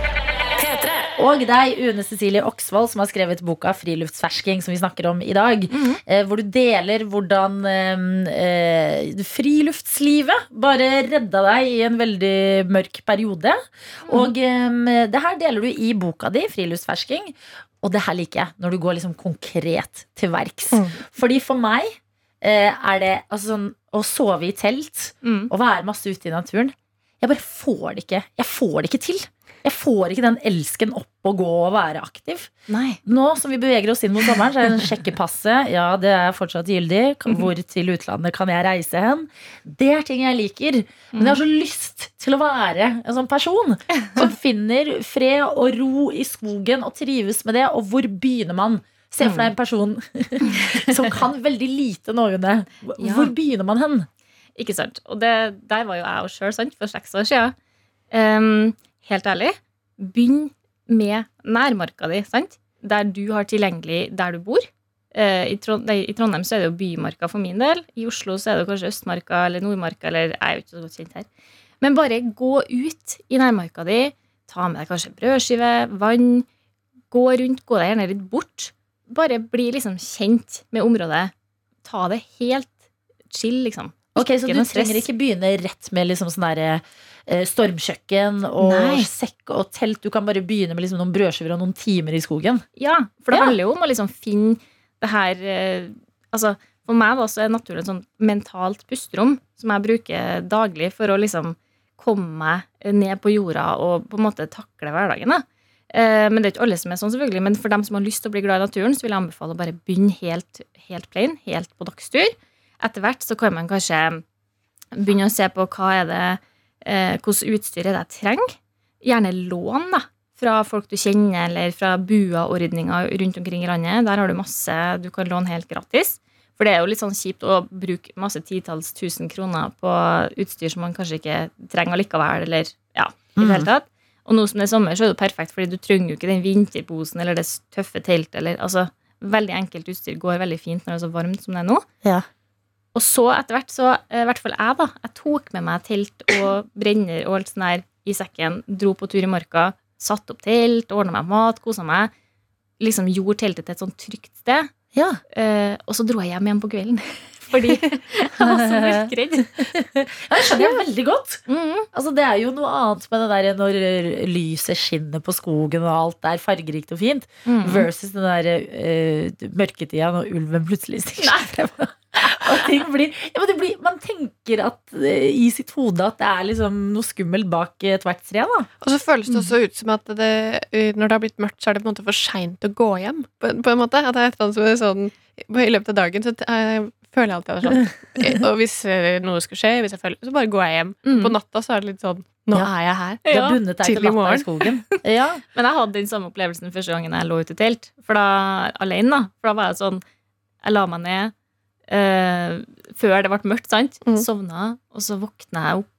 P3. Og deg, Une Cecilie Oksvold, som har skrevet boka 'Friluftsfersking', som vi snakker om i dag. eh, hvor du deler hvordan eh, eh, friluftslivet bare redda deg i en veldig mørk periode. Og eh, det her deler du i boka di, 'Friluftsfersking'. Og det her liker jeg, når du går liksom konkret til verks. Fordi for meg eh, er det altså sånn å sove i telt Mm. og være masse ute i naturen Jeg bare får det ikke Jeg får det ikke til. Jeg får ikke den elsken opp å gå og være aktiv. Nei. Nå som vi beveger oss inn mot sommeren, så er det sjekke passet. Ja, det er fortsatt gyldig. Hvor til utlandet kan jeg reise hen? Det er ting jeg liker. Men jeg har så lyst til å være en sånn person som finner fred og ro i skogen og trives med det. Og hvor begynner man? Se for deg en person som kan veldig lite. Ja. Hvor begynner man hen? Ikke sant? Og det, der var jo jeg og sjøl for seks år sia. Ehm, helt ærlig, begynn med nærmarka di, sant? Der du har tilgjengelig der du bor. Eh, i, Trond nei, I Trondheim så er det jo Bymarka for min del. I Oslo så er det kanskje Østmarka eller Nordmarka. Eller jeg er jo ikke så godt kjent her. Men bare gå ut i nærmarka di. Ta med deg kanskje brødskive, vann. Gå rundt, gå deg gjerne litt bort. Bare bli liksom kjent med området. Ta det helt chill, liksom. Ok, Så du trenger ikke begynne rett med liksom sånn derre eh, stormkjøkken og Nei. sekk og telt. Du kan bare begynne med liksom noen brødskiver og noen timer i skogen. Ja, for det Ja. handler jo om å liksom finne det her eh, Altså, for meg da så er naturen et sånt mentalt pusterom som jeg bruker daglig for å liksom komme meg ned på jorda og på en måte takle hverdagen. da. Eh, men det er ikke alle som er sånn, selvfølgelig. Men for dem som har lyst til å bli glad i naturen, så vil jeg anbefale å bare begynne helt, helt plain, helt på dagstur. Etter hvert så kan man kanskje begynne å se på hva er det eh, hvordan utstyr er det jeg trenger. Gjerne lån, da fra folk du kjenner, eller fra BUA-ordninger rundt omkring i landet. Der har du masse du kan låne helt gratis. For det er jo litt sånn kjipt å bruke masse titalls tusen kroner på utstyr som man kanskje ikke trenger allikevel, eller ja, i det Mm. hele tatt. Og nå som det er sommer, så er det perfekt, fordi du trenger jo ikke den vinterposen eller det tøffe teltet, eller altså Veldig enkelt utstyr går veldig fint når det er så varmt som det er nå. Ja. Og så etter hvert, så eh, i hvert fall jeg, da, jeg tok med meg telt og brenner og alt sånt der i sekken, dro på tur i marka, satte opp telt, ordna meg mat, kosa meg. Liksom gjorde teltet til et sånn trygt sted. Ja. Uh, og så dro jeg hjem igjen på kvelden. Fordi jeg var så mørkredd. jeg det skjønner jeg veldig godt. Mm. Altså, det er jo noe annet med det der når lyset skinner på skogen og alt er fargerikt og fint, Mm. versus den der uh, mørketida når ulven plutselig stikker frem. Og ting blir, ja, men det blir Man tenker at, eh, i sitt hode at det er liksom noe skummelt bak ethvert tre. da Og så føles det også ut som at det, når det har blitt mørkt, så er det på en måte for seint å gå hjem. På, på en måte. At det er et eller annet som er sånn I løpet av dagen så eh, føler jeg alltid at det er sånn. Eh, Og hvis eh, noe skulle skje, hvis jeg føler, så bare går jeg hjem. Mm. På natta så er det litt sånn Nå Ja. er jeg her. Ja, bundet deg til natta i morgen. skogen. Ja. Men jeg hadde den samme opplevelsen første gangen jeg lå ute i telt. For da, alene, da. For da var jeg sånn Jeg la meg ned eh, før det ble mørkt, sant? Mm. Sovna, og så våkna jeg opp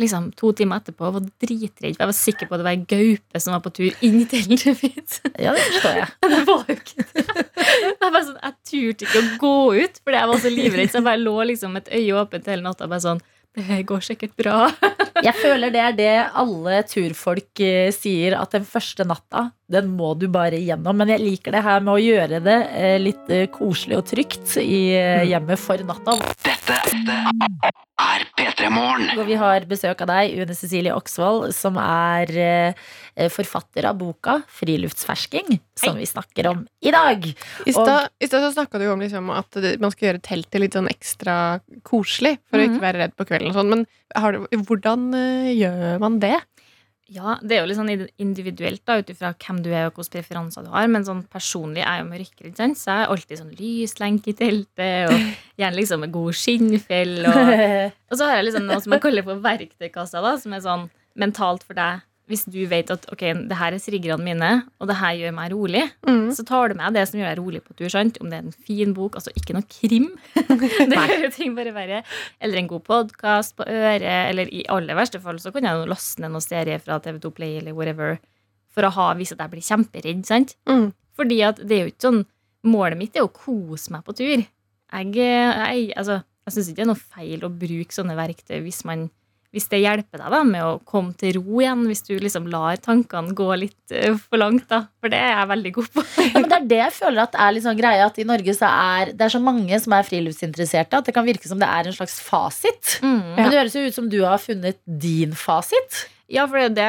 liksom to timer etterpå og var dritredd. Jeg var sikker på at det var ei gaupe som var på tur inn i teltet mitt. ja, det forstår jeg. Det var jo ikke det. Jeg, sånn, jeg turte ikke å gå ut, fordi jeg var så livredd. Så jeg bare lå liksom et øye åpent hele natta. Bare sånn Det går sikkert bra. Jeg føler det er det alle turfolk eh, sier, at den første natta, den må du bare igjennom. Men jeg liker det her med å gjøre det eh, litt eh, koselig og trygt i eh, hjemmet for natta. Dette er P3 Morgen. Vi har besøk av deg, Une Cecilie Oksvold, som er forfatter av boka 'Friluftsfersking', som vi snakker om i dag. I stad så snakka du jo om liksom at man skal gjøre teltet litt sånn ekstra koselig for å Mhm. ikke være redd på kvelden. og sånn Men har du, hvordan eh, gjør man det? Ja, det er jo litt sånn individuelt da, ut ifra hvem du er og hvilke preferanser du har. Men sånn personlig er jeg jo sant? så jeg er alltid sånn lyslenke i teltet. Og gjerne liksom med god skinnfell. Og, og så har jeg liksom noe som jeg kaller for verktøykassa, da, som er sånn mentalt for deg. Hvis du vet at ok, det her er triggerne mine, og det her gjør meg rolig, Mm. så tar du med det som gjør deg rolig på tur. sant? Om det er en fin bok, altså ikke noe krim. det gjør jo ting bare verre. Eller en god podkast på øret, eller i aller verste fall så kan jeg laste ned noen serier fra TV2 Play eller whatever for å ha hvis at jeg blir kjemperedd. sant? Mm. Fordi at det er jo ikke sånn Målet mitt er å kose meg på tur. Jeg, jeg, altså, jeg syns ikke det er noe feil å bruke sånne verktøy hvis man hvis det hjelper deg da med å komme til ro igjen, hvis du liksom lar tankene gå litt eh, for langt, da. For det er jeg veldig god på. Ja, men det er det jeg føler at er liksom greia, At i Norge så er det er så mange som er friluftsinteresserte At det kan virke som det er en slags fasit Mm. Men det høres jo ut som du har funnet din fasit Ja, for det, det,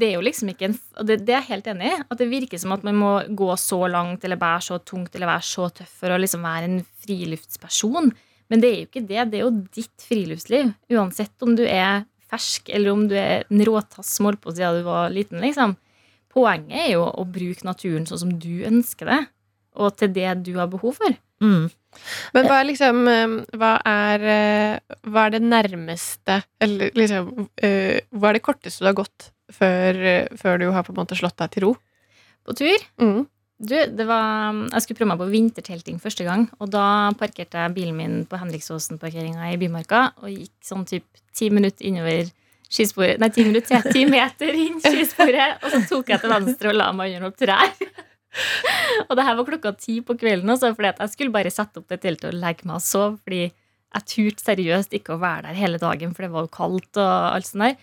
det er jo liksom ikke en det, det er jeg helt enig i. At det virker som at man må gå så langt eller bære så tungt eller være så tøff for å liksom være en friluftsperson. Men det er jo ikke det. Det er jo ditt friluftsliv. Uansett om du er fersk, eller om du er en råtass som holdt på siden du var liten. liksom. Poenget er jo å bruke naturen sånn som du ønsker det, og til det du har behov for. Mm. Men hva er liksom eh, Hva er, eh, hva er det nærmeste Eller liksom eh, Hva er det korteste du har gått før, før du har på en måte slått deg til ro? På tur Mm. Du, det var, jeg skulle prøve meg på vintertelting første gang, og da parkerte jeg bilen min på Henriksåsen-parkeringa i Bymarka og gikk sånn typ ti minutter innover skisporet Nei, ti minutter, ti meter inn skisporet, og så tok jeg til venstre og la meg under noen trær. og det her var klokka ti på kvelden, også, fordi jeg skulle bare sette opp det teltet og legge meg og sove, fordi jeg turte seriøst ikke å være der hele dagen, for det var jo kaldt og alt sånt der.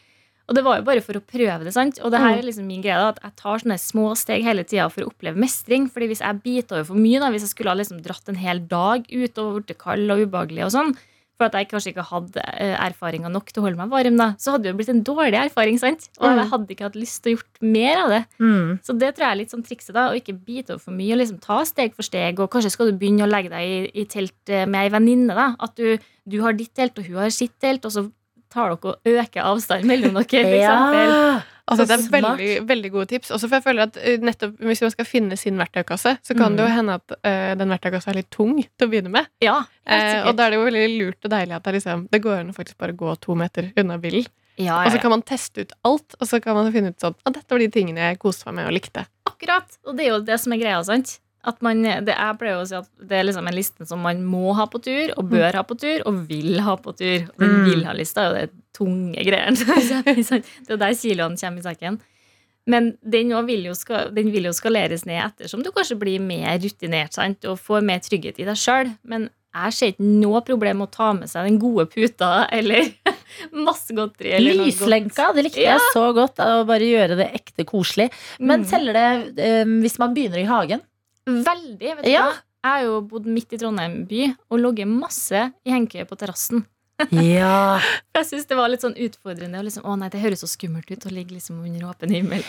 Og det var jo bare for å prøve det, sant? Og det her er liksom min greie, da, at jeg tar sånne små steg hele tida for å oppleve mestring. Fordi hvis jeg biter over for mye, da, hvis jeg skulle ha liksom dratt en hel dag ut og blitt kald og ubehagelig og sånn, for at jeg kanskje ikke hadde eh, erfaringer nok til å holde meg varm, da, så hadde det jo blitt en dårlig erfaring, sant? Og jeg hadde ikke hatt lyst til å gjort mer av det. Mm. Så det tror jeg er litt sånn trikset, da, å ikke bite over for mye, og liksom ta steg for steg, og kanskje skal du begynne å legge deg i, i telt eh, med ei venninne, da. At du, du har ditt telt, og hun har sitt telt, og så tar dere og øker avstanden mellom dere, for eksempel. Ja. Altså, det er veldig, veldig gode tips. Også for jeg føler at eh, nettopp Hvis man skal finne sin verktøykasse, så kan Mm. det jo hende at uh, den verktøykassa er litt tung til å begynne med. Ja, Eh, og da er det jo veldig lurt og deilig at det, liksom, det går an å faktisk bare gå to meter unna bilen. ja, Og ja, så kan man teste ut alt, og så kan man finne ut sånn at dette var de tingene jeg koste meg med og likte. Akkurat. Og det er jo det som er greia, sant? At man, det, jeg pleier å si at det er liksom en liste som man må ha på tur, og bør ha på tur, og vil ha på tur. Og den Mm. vil-ha-lista er jo det tunge greiene. det er der kiloene kommer i sekken. Men den, vil jo skal, den vil jo skaleres ned ettersom du kanskje blir mer rutinert sant? og får mer trygghet i deg sjøl. Men jeg ser ikke noe problem med å ta med seg den gode puta eller masse godteri. Lyslenka, det likte Ja. jeg så godt. Å bare gjøre det ekte koselig. Men Mm. teller det um, hvis man begynner i hagen? Veldig. vet du Ja. hva? Jeg har jo bodd midt i Trondheim by og ligget masse i hengekøye på terrassen. Ja. Jeg synes det var litt sånn utfordrende. Liksom, å nei, Det høres så skummelt ut å ligge liksom under åpen himmel.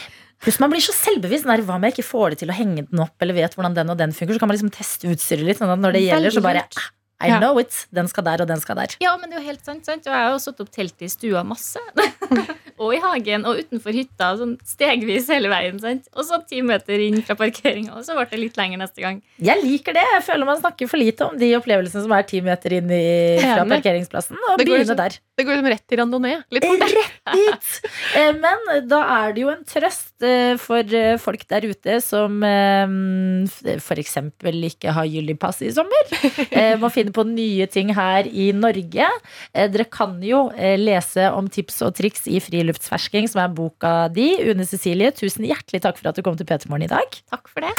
Pluss man blir så selvbevisst. Hva om jeg ikke får det til å henge den opp, eller vet hvordan den og den funker? Så kan man liksom teste utstyret litt. Sånn at når det gjelder, så bare lurt. I Ja. know it. Den skal der, og den skal der. Ja, men det er jo helt sant. sant? Og jeg har jo satt opp teltet i stua masse. og i hagen og utenfor hytta. Sånn stegvis hele veien. sant? Og så ti meter inn fra parkeringa, og så ble det litt lenger neste gang. Jeg liker det. Jeg føler man snakker for lite om de opplevelsene som er ti meter inn i, fra parkeringsplassen. Og begynne liksom- der. Det går liksom rett til randonee. Litt fort. Rett dit! Eh, Men da er det jo en trøst eh, for eh, folk der ute som eh, f.eks. ikke har gyldig pass i sommer. Eh, Må finne på nye ting her i Norge. Eh, Dere kan jo eh, lese om tips og triks i Friluftsfersking, som er boka di. Une Cecilie, tusen hjertelig takk for at du kom til P3 Morgen i dag. Takk for det.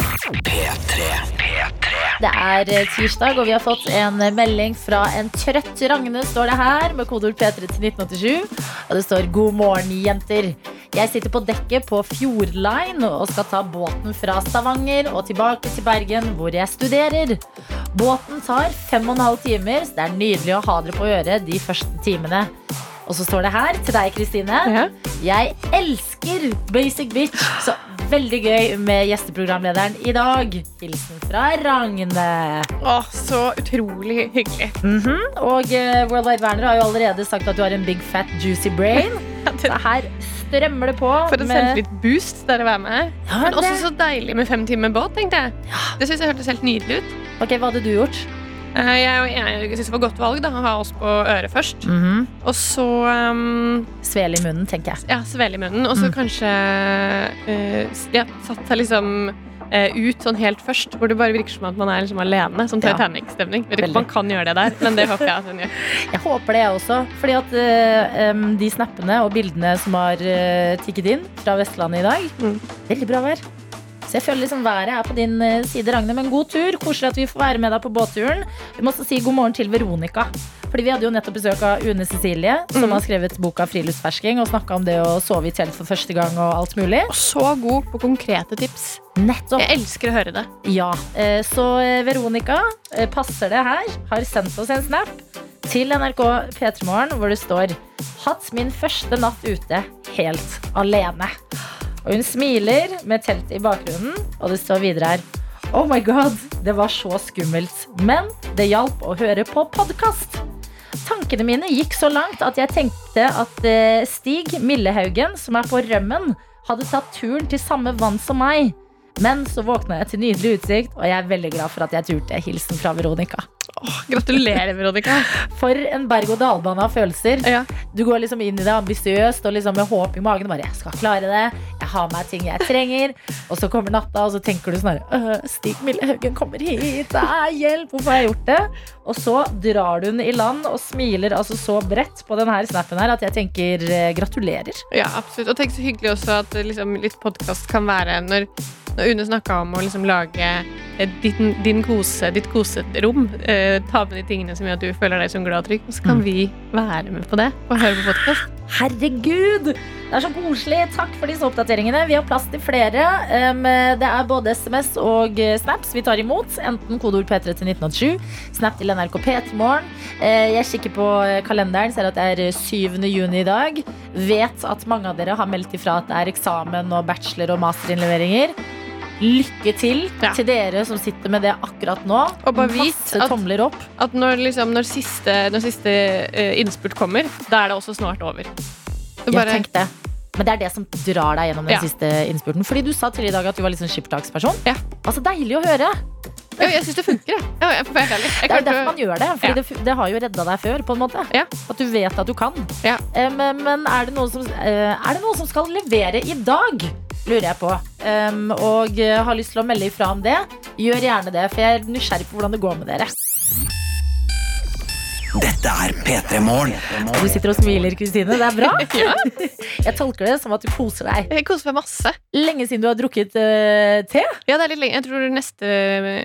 Det er eh, tirsdag, og vi har fått en eh, melding fra en trøtt Ragne, står det her, med kodeord P3 til 1987. Og det står 'God morgen, jenter'. Jeg sitter på dekket på Fjordline og skal ta båten fra Stavanger og tilbake til Bergen, hvor jeg studerer. Båten tar fem og en halv timer, så det er nydelig å ha dere på øret de første timene. Og så står det her til deg, Kristine. Ja. Jeg elsker Basic Bitch, så veldig gøy med gjesteprogramlederen i dag. Hilsen fra Ragne. Å, så utrolig hyggelig. Mhm. Og uh, World Wide Werner har jo allerede sagt at du har en big fat juicy brain. Så her strømmer det på. For en med- selvtillit-boost det er å være med. Ja, Men også så deilig med fem timer båt, tenkte jeg. Det synes jeg hørtes helt nydelig ut. Ok, Hva hadde du gjort? Eh, Jeg, jeg synes det var godt valg da, å ha oss på øret først. Og så um, Svele i munnen, tenker jeg. ja, svele i munnen. Og så Mm. kanskje uh, ja, satt seg liksom uh, ut sånn helt først, hvor det bare virker som at man er liksom alene. Sånn Ja. Titanic-stemning. Om man kan gjøre det der, men det håper jeg at hun gjør. Jeg håper det, jeg også. Fordi at uh, um, de snappene og bildene som har tikket inn fra Vestlandet i dag, Mm. veldig bra vær. Så jeg føler liksom været er på din eh, side, Ragne. Men god tur. Koselig at vi får være med deg på båtturen. Vi må også si god morgen til Veronica. Fordi vi hadde jo nettopp besøk av Une Cecilie, som Mm. har skrevet boka 'Friluftsfersking' og snakka om det å sove i telt for første gang og alt mulig. Og så god på konkrete tips. Nettopp. Jeg elsker å høre det. Ja, eh, så eh, Veronica passer det her, har sendt oss en snap til NRK P3morgen hvor det står Hatt min første natt ute helt alene. Og hun smiler med teltet i bakgrunnen, og det står videre her Oh my god, det var så skummelt. Men det hjalp å høre på podkast. Tankene mine gikk så langt at jeg tenkte at eh, Stig Millehaugen, som er på rømmen, hadde tatt turen til samme vann som meg. Men så våkna jeg til nydelig utsikt, og jeg er veldig glad for at jeg turte. Hilsen fra Veronica. Gratulerer, Veronica. For en berg-og-dal-bane av følelser. Ja. Du går liksom inn i det ambisiøst og liksom med håp i magen. Bare, jeg skal klare det. Jeg har meg ting jeg trenger. Og så kommer natta, og så tenker du sånn her «Øh, Stig Millehaugen kommer hit. Nei, hjelp, hvorfor har jeg gjort det? Og så drar du den i land og smiler altså så bredt på denne snappen her at jeg tenker eh, gratulerer. Ja, absolutt. Og tenk så hyggelig også at eh, liksom, litt podkast kan være når, når Une snakka om å liksom lage ditt, din, kose, ditt koserom. Eh, ta med de tingene som gjør at du føler deg som glad og trygg. Så kan Mm. vi være med på det og høre på podkast. Herregud! Det er så koselig. Takk for disse oppdateringene. Vi har plass til flere. Det er både SMS og snaps vi tar imot. Enten kodeord P3 til 1987, snap til NRK P3morgen. Eh, Jeg kikker på kalenderen, ser at det er eh, 7. juni i dag. Vet at mange av dere har meldt ifra at det er eksamen og bachelor- og masterinnleveringer. Lykke til Ja. til dere som sitter med det akkurat nå. Og bare vit at- At når, liksom, når siste, når siste uh, innspurt kommer, da er det også snart over. Du Jeg bare, tenkte men det er det som drar deg gjennom den Ja. siste innspurten. Fordi du sa tidligere i dag at du var litt sånn skippertaksperson. Ja. Altså, deilig å høre. ja, jeg syns det funker, jeg. Ja, jeg helt. Jeg Det er jo derfor man gjør det. Fordi Ja. det, det har jo redda deg før, på en måte. Ja. At du vet at du kan. Ja. Um, men men er, det som, uh, er det noe som skal levere i dag? Lurer jeg på. Um, og eh, har lyst til å melde ifra om det. Gjør gjerne det, for jeg er nysgjerrig på hvordan det går med dere. Dette er P3 Morgen. Du sitter og smiler, Kristine. Det er bra. Jeg tolker det som at du koser deg. Jeg koser meg masse. Lenge siden du har drukket uh, te. Ja, det er litt lenge. Jeg tror neste,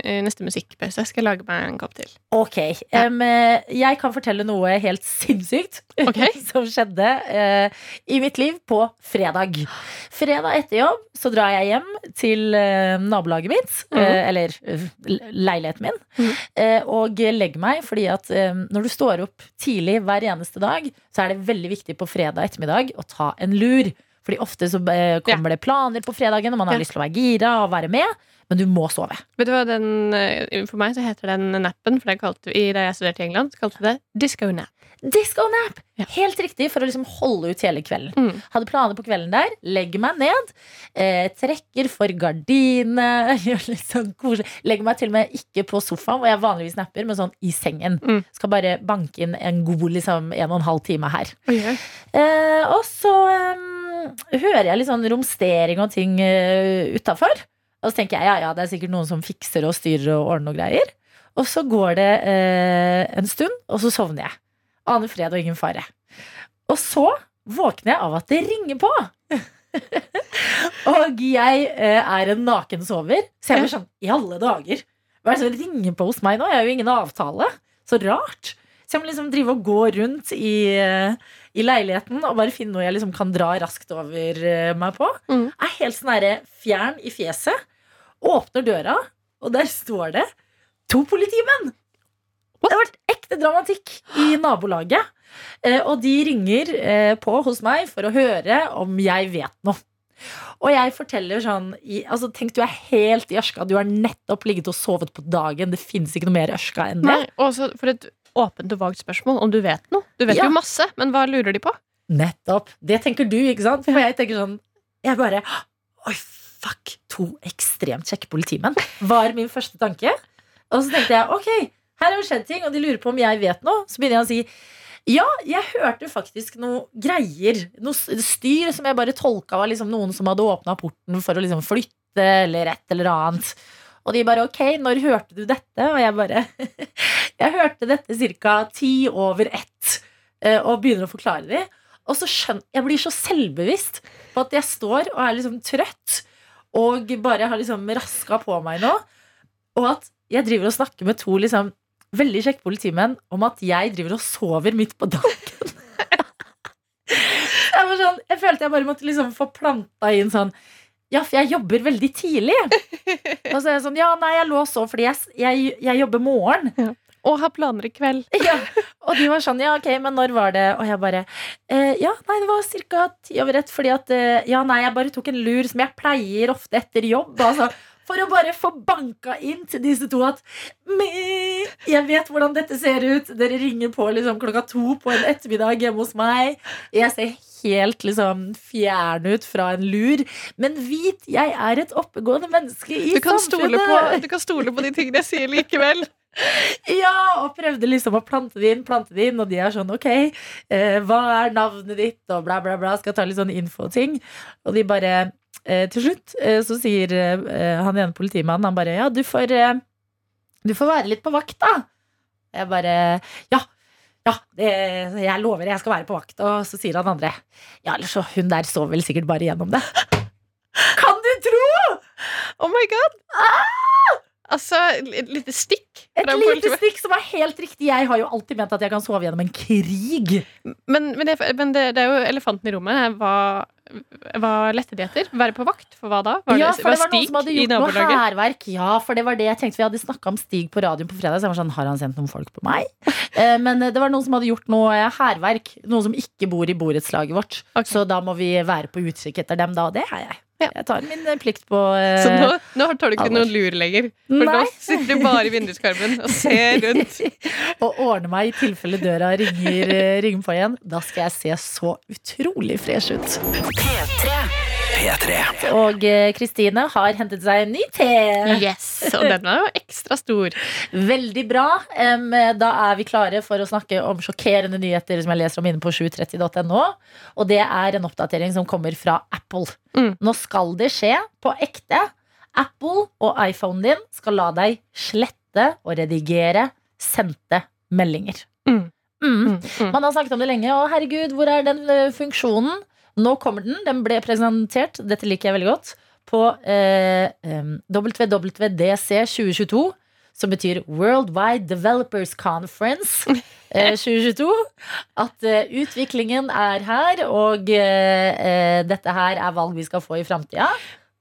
er neste musikkpause skal jeg lage meg en kopp til. Ok, eh, Jeg kan fortelle noe helt sinnssykt Ok. som skjedde eh, i mitt liv på fredag. Fredag etter jobb så drar jeg hjem til eh, nabolaget mitt, eh, eller eh, le- leiligheten min, mm eh, og legger meg fordi at når du står opp tidlig hver eneste dag, så er det veldig viktig på fredag ettermiddag å ta en lur. Fordi ofte så kommer det planer på fredagen, og man har Ja. lyst til å være gira og være med, men du må sove. Vet du hva den, For meg så heter den nappen, for det kalte, vi, da jeg studerte i England, så kalte vi det disco nap. Disco nap! Ja. Helt riktig, for å liksom holde ut hele kvelden. Mm. Hadde planer på kvelden der, legger meg ned, eh, trekker for gardinene, gjør litt sånn koselig. Legger meg til og med ikke på sofaen, hvor jeg vanligvis napper, men sånn i sengen. Mm. Skal bare banke inn en god liksom en og en halv time her. Oi. Eh, og så um, hører jeg litt sånn romstering og ting uh, utafor. Og så tenker jeg ja, ja, det er sikkert noen som fikser og styrer og ordner og greier. Og så går det eh, en stund, og så sovner jeg. Aner fred og ingen fare. Og så våkner jeg av at det ringer på. og jeg eh, er en naken sover, så jeg blir sånn I alle dager! Hva er det som ringer på hos meg nå? Jeg har jo ingen avtale. Så rart. Så jeg må liksom drive og gå rundt i, eh, i leiligheten og bare finne noe jeg liksom kan dra raskt over eh, meg på. Mm. Er helt sånn herre fjern i fjeset. Åpner døra, og der står det to politimenn! Det har vært ekte dramatikk i nabolaget. Eh, og de ringer eh, på hos meg for å høre om jeg vet noe. Og jeg forteller sånn i, altså, Tenk, du er helt i ørska. Du har nettopp ligget og sovet på dagen. Det fins ikke noe mer ørska enn det. Nei, og for et åpent og vagt spørsmål om du vet noe. Du vet Ja. jo masse, men hva lurer de på? Nettopp. Det tenker du, ikke sant? For jeg tenker sånn Jeg bare Oi, fuck. To ekstremt kjekke politimenn var min første tanke. Og så tenkte jeg ok, her har det skjedd ting, og de lurer på om jeg vet noe. Så begynner jeg å si ja, jeg hørte faktisk noe greier. Noe styr som jeg bare tolka var liksom noen som hadde åpna porten for å liksom flytte eller et eller annet. Og de bare ok, når hørte du dette? Og jeg bare Jeg hørte dette ca. ti over ett. eh, Og begynner å forklare det. Og så skjønner Jeg blir så selvbevisst på at jeg står og er liksom trøtt og bare har liksom raska på meg nå. Og at jeg driver og snakker med to liksom veldig kjekke politimenn om at jeg driver og sover midt på dagen. jeg, var sånn, jeg følte jeg bare måtte liksom få planta inn sånn Ja, for jeg jobber veldig tidlig. Og så er jeg sånn Ja, nei, jeg lå og sov fordi jeg, jeg, jeg jobber morgen. Og har planer i kveld. Ja, og de var sånn, ja ok, men når var det? Og jeg bare, eh, ja nei, det var cirka ti over ett, fordi at, eh, ja nei, jeg bare tok en lur som jeg pleier ofte etter jobb, altså, For å bare få banka inn til disse to at Jeg vet hvordan dette ser ut. Dere ringer på liksom klokka to på en ettermiddag hjemme hos meg. Jeg ser helt liksom fjern ut fra en lur. Men vit, jeg er et oppegående menneske i Du kan, stole på, samfunnet. du kan stole på de tingene jeg sier likevel. Ja, og prøvde liksom å plante det inn, plante det inn, og de er sånn ok, eh, hva er navnet ditt, og bla, bla, bla. Skal ta litt sånn infoting. Og de bare eh, Til slutt eh, så sier eh, han ene politimannen han bare ja, du får eh, Du får være litt på vakt, da. Jeg bare ja. Ja, det, jeg lover jeg skal være på vakt. Og så sier han andre Ja, eller så hun der så vel sikkert bare gjennom det. Kan du tro?! Oh my god! Altså, et lite stikk. Et lite stikk som er helt riktig. Jeg har jo alltid ment at jeg kan sove gjennom en krig. Men, men, det, men det, det er jo elefanten i rommet. Hva, hva lette de etter? Være på vakt? For hva da? Var ja, for det var noen Stig som hadde gjort noe hærverk. Ja, for det var det jeg tenkte Vi hadde snakka om Stig på radioen på fredag. Så jeg var sånn, har han sendt noen folk på meg? Eh, Men det var noen som hadde gjort noe eh, hærverk. Noen som ikke bor i borettslaget vårt. Okay. Så da må vi være på utkikk etter dem, da. Og det er jeg. Ja. Jeg tar min eh, plikt på eh, Så nå, nå tar du ikke alvor. noen lur lenger. For nå sitter du bare i vinduskarmen og ser rundt. og ordner meg i tilfelle døra ringer, eh, ringer på igjen. Da skal jeg se så utrolig fresh ut. P3. Og eh, Kristine har hentet seg en ny te. Yes, Og den var jo ekstra stor. Veldig bra. Da er vi klare for å snakke om sjokkerende nyheter som jeg leser om inne på 730.no. Og det er en oppdatering som kommer fra Apple. Mm. Nå skal det skje på ekte. Apple og iPhonen din skal la deg slette og redigere sendte meldinger. Mm. Mm. Mm, mm. Man har snakket om det lenge, og herregud, hvor er den eh, funksjonen? Nå kommer den. Den ble presentert, dette liker jeg veldig godt, på eh, WWDC 2022. Som betyr Worldwide Developers Conference eh, 2022. At eh, utviklingen er her, og eh, eh, dette her er valg vi skal få i framtida.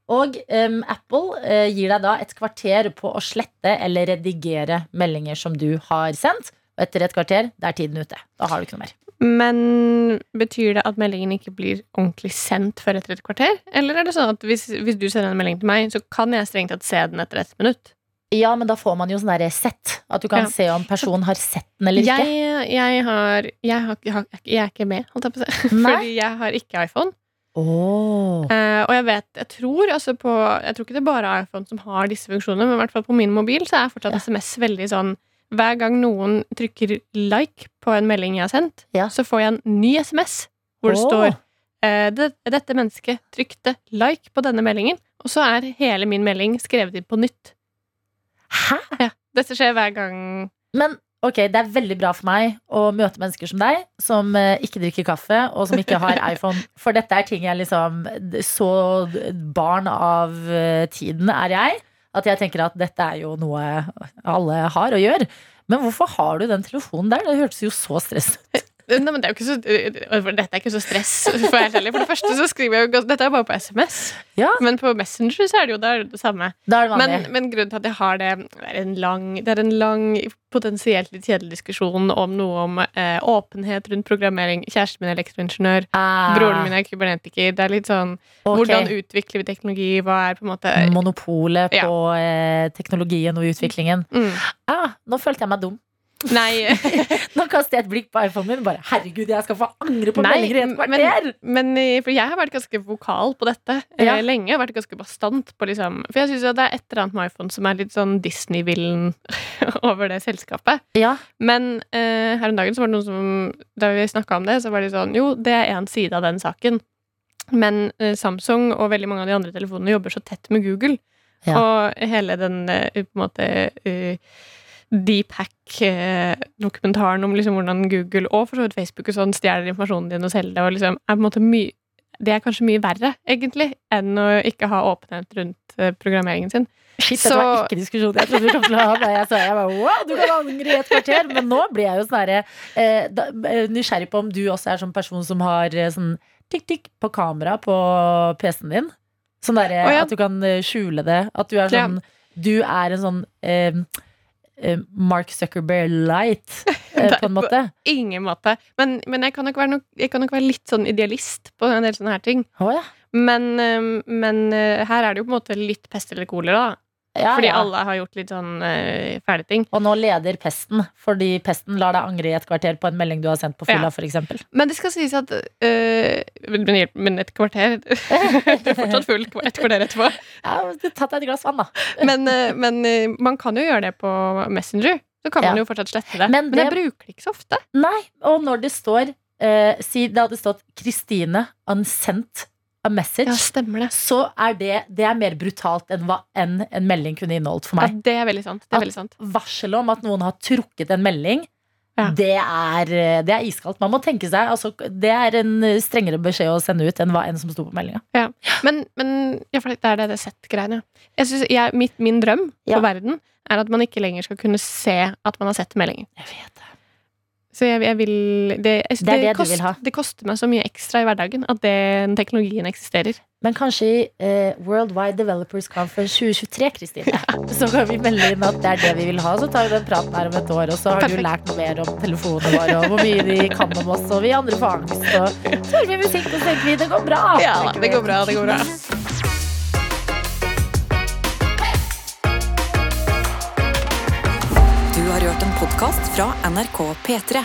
Og em, Apple eh, gir deg da et kvarter på å slette eller redigere meldinger som du har sendt. Og etter et kvarter, da er tiden ute. Da har du ikke noe mer. Men betyr det at meldingen ikke blir ordentlig sendt før etter et kvarter? Eller er det sånn at hvis, hvis du sender en melding til meg, så kan jeg strengt tatt se den etter et minutt? Ja, men da får man jo sånn derre sett. At du kan Ja. se om personen har sett den eller ikke. Jeg, jeg, har, jeg, har, jeg, er ikke med, holdt jeg på å si. Fordi jeg har ikke iPhone. Åh. Uh, og jeg vet, jeg tror altså på Jeg tror ikke det er bare iPhone som har disse funksjonene, men i hvert fall på min mobil så er fortsatt Ja. SMS veldig sånn Hver gang noen trykker like på en melding jeg har sendt, Ja. så får jeg en ny SMS hvor det oh. står eh, det, Dette mennesket trykte like på denne meldingen, og så er hele min melding skrevet inn på nytt. Hæ? Ja, Dette skjer hver gang Men ok, det er veldig bra for meg å møte mennesker som deg, som eh, ikke drikker kaffe, og som ikke har iPhone. For dette er ting jeg liksom Så barn av eh, tiden er jeg, at jeg tenker at dette er jo noe alle har og gjør. Men hvorfor har du den telefonen der? Det hørtes jo så stress ut. Nei, men det er jo ikke så, øh, Dette er ikke så stress. For, helt ærlig. for det første så skriver jeg jo Dette er bare på SMS. Ja. Men på Messenger så er det jo det, er det samme. Det er det Men, men grunnen til at jeg har det, er en lang, det er en lang potensielt litt kjedelig diskusjon om noe om eh, åpenhet rundt programmering. Kjæresten min er elektroingeniør. Ah, Broren min er kybernetiker. Det er litt sånn okay. Hvordan utvikler vi teknologi? Hva er på en måte Monopolet Ja. på eh, teknologien og utviklingen. mm. Ah, nå følte jeg meg dum. Nei. Nå kaster jeg et blikk på iPhonen min. Bare, Herregud, jeg skal få angre på Nei, meldinger i et kvarter! Men men, for jeg har vært ganske vokal på dette eh, Ja. lenge. Vært ganske bastant på liksom For jeg syns det er et eller annet med iPhone som er litt sånn Disney-villen over det selskapet. Ja, Men uh, her om dagen så var det noen som Da vi snakka om det, så var de sånn Jo, det er én side av den saken. Men uh, Samsung og veldig mange av de andre telefonene jobber så tett med Google. Ja. Og hele den uh, på en måte uh, Deephack-dokumentaren om liksom hvordan Google og for så vidt Facebook og sånn stjeler informasjonen din og selger det, og liksom er på en måte mye det er kanskje mye verre, egentlig, enn å ikke ha åpenhet rundt eh, programmeringen sin. Shit, dette var ikke diskusjon jeg trodde du kom til å ha. Da jeg sa jeg bare, wow, du kan angre i et kvarter. Men nå blir jeg jo sånn eh, eh, nysgjerrig på om du også er sånn person som har eh, sånn tikk-tikk på kamera på PC-en din. Sånn derre oh, ja. at du kan skjule det. At du er Ja. sånn Du er en sånn eh, Mark Zuckerberg light, eh, på en måte. Ingen måte. Men, men jeg, kan nok jeg kan nok være litt sånn idealist på en del sånne her ting. Oh, ja. Men, eh, men eh, her er det jo på en måte litt pest eller kolera, da. Ja, Fordi ja. alle har gjort litt sånn uh, fæle ting. Og nå leder pesten, fordi pesten lar deg angre i et kvarter på en melding du har sendt på fylla, Ja. eksempel. Men det skal sies at uh, men, et kvarter Du er fortsatt full et kvarter etterpå. Ja, tatt deg et glass vann, da. Men, uh, men uh, man kan jo gjøre det på Messenger. Så kan man jo fortsatt slette det. Men Men, jeg det- bruker det ikke så ofte. Nei, og når det står Si det hadde stått 'Kristine unsent a message', Ja, stemmer det. så er det, det er mer brutalt enn hva enn en melding kunne inneholdt for Ja, meg. det er veldig sant. Det er veldig sant. Varselet om at noen har trukket en melding, Ja. det, er, eh, det er iskaldt. Man må tenke seg altså, Det er en strengere beskjed å sende ut enn hva enn som sto på meldinga. Men, men ja, det er det, det sett-greiene. Jeg synes, jeg, mitt, min drøm Ja. for verden er at man ikke lenger skal kunne se at man har sett meldinger. Jeg vet. Så jeg, jeg vil Det, jeg, Det det kost- vil det koster meg så mye ekstra i hverdagen at den teknologien eksisterer. Men kanskje i eh, Worldwide Developers Conference 2023, Kristine, så kan vi melde inn at det er det vi vil ha. Så tar vi den praten her om et år, og så har du lært noe mer om telefonene våre, og hvor mye de kan om oss, og vi andre får angst, og så hører vi musikk, og så tenker vi det går bra. Ja, det går bra, det går bra. Podkast fra NRK P3.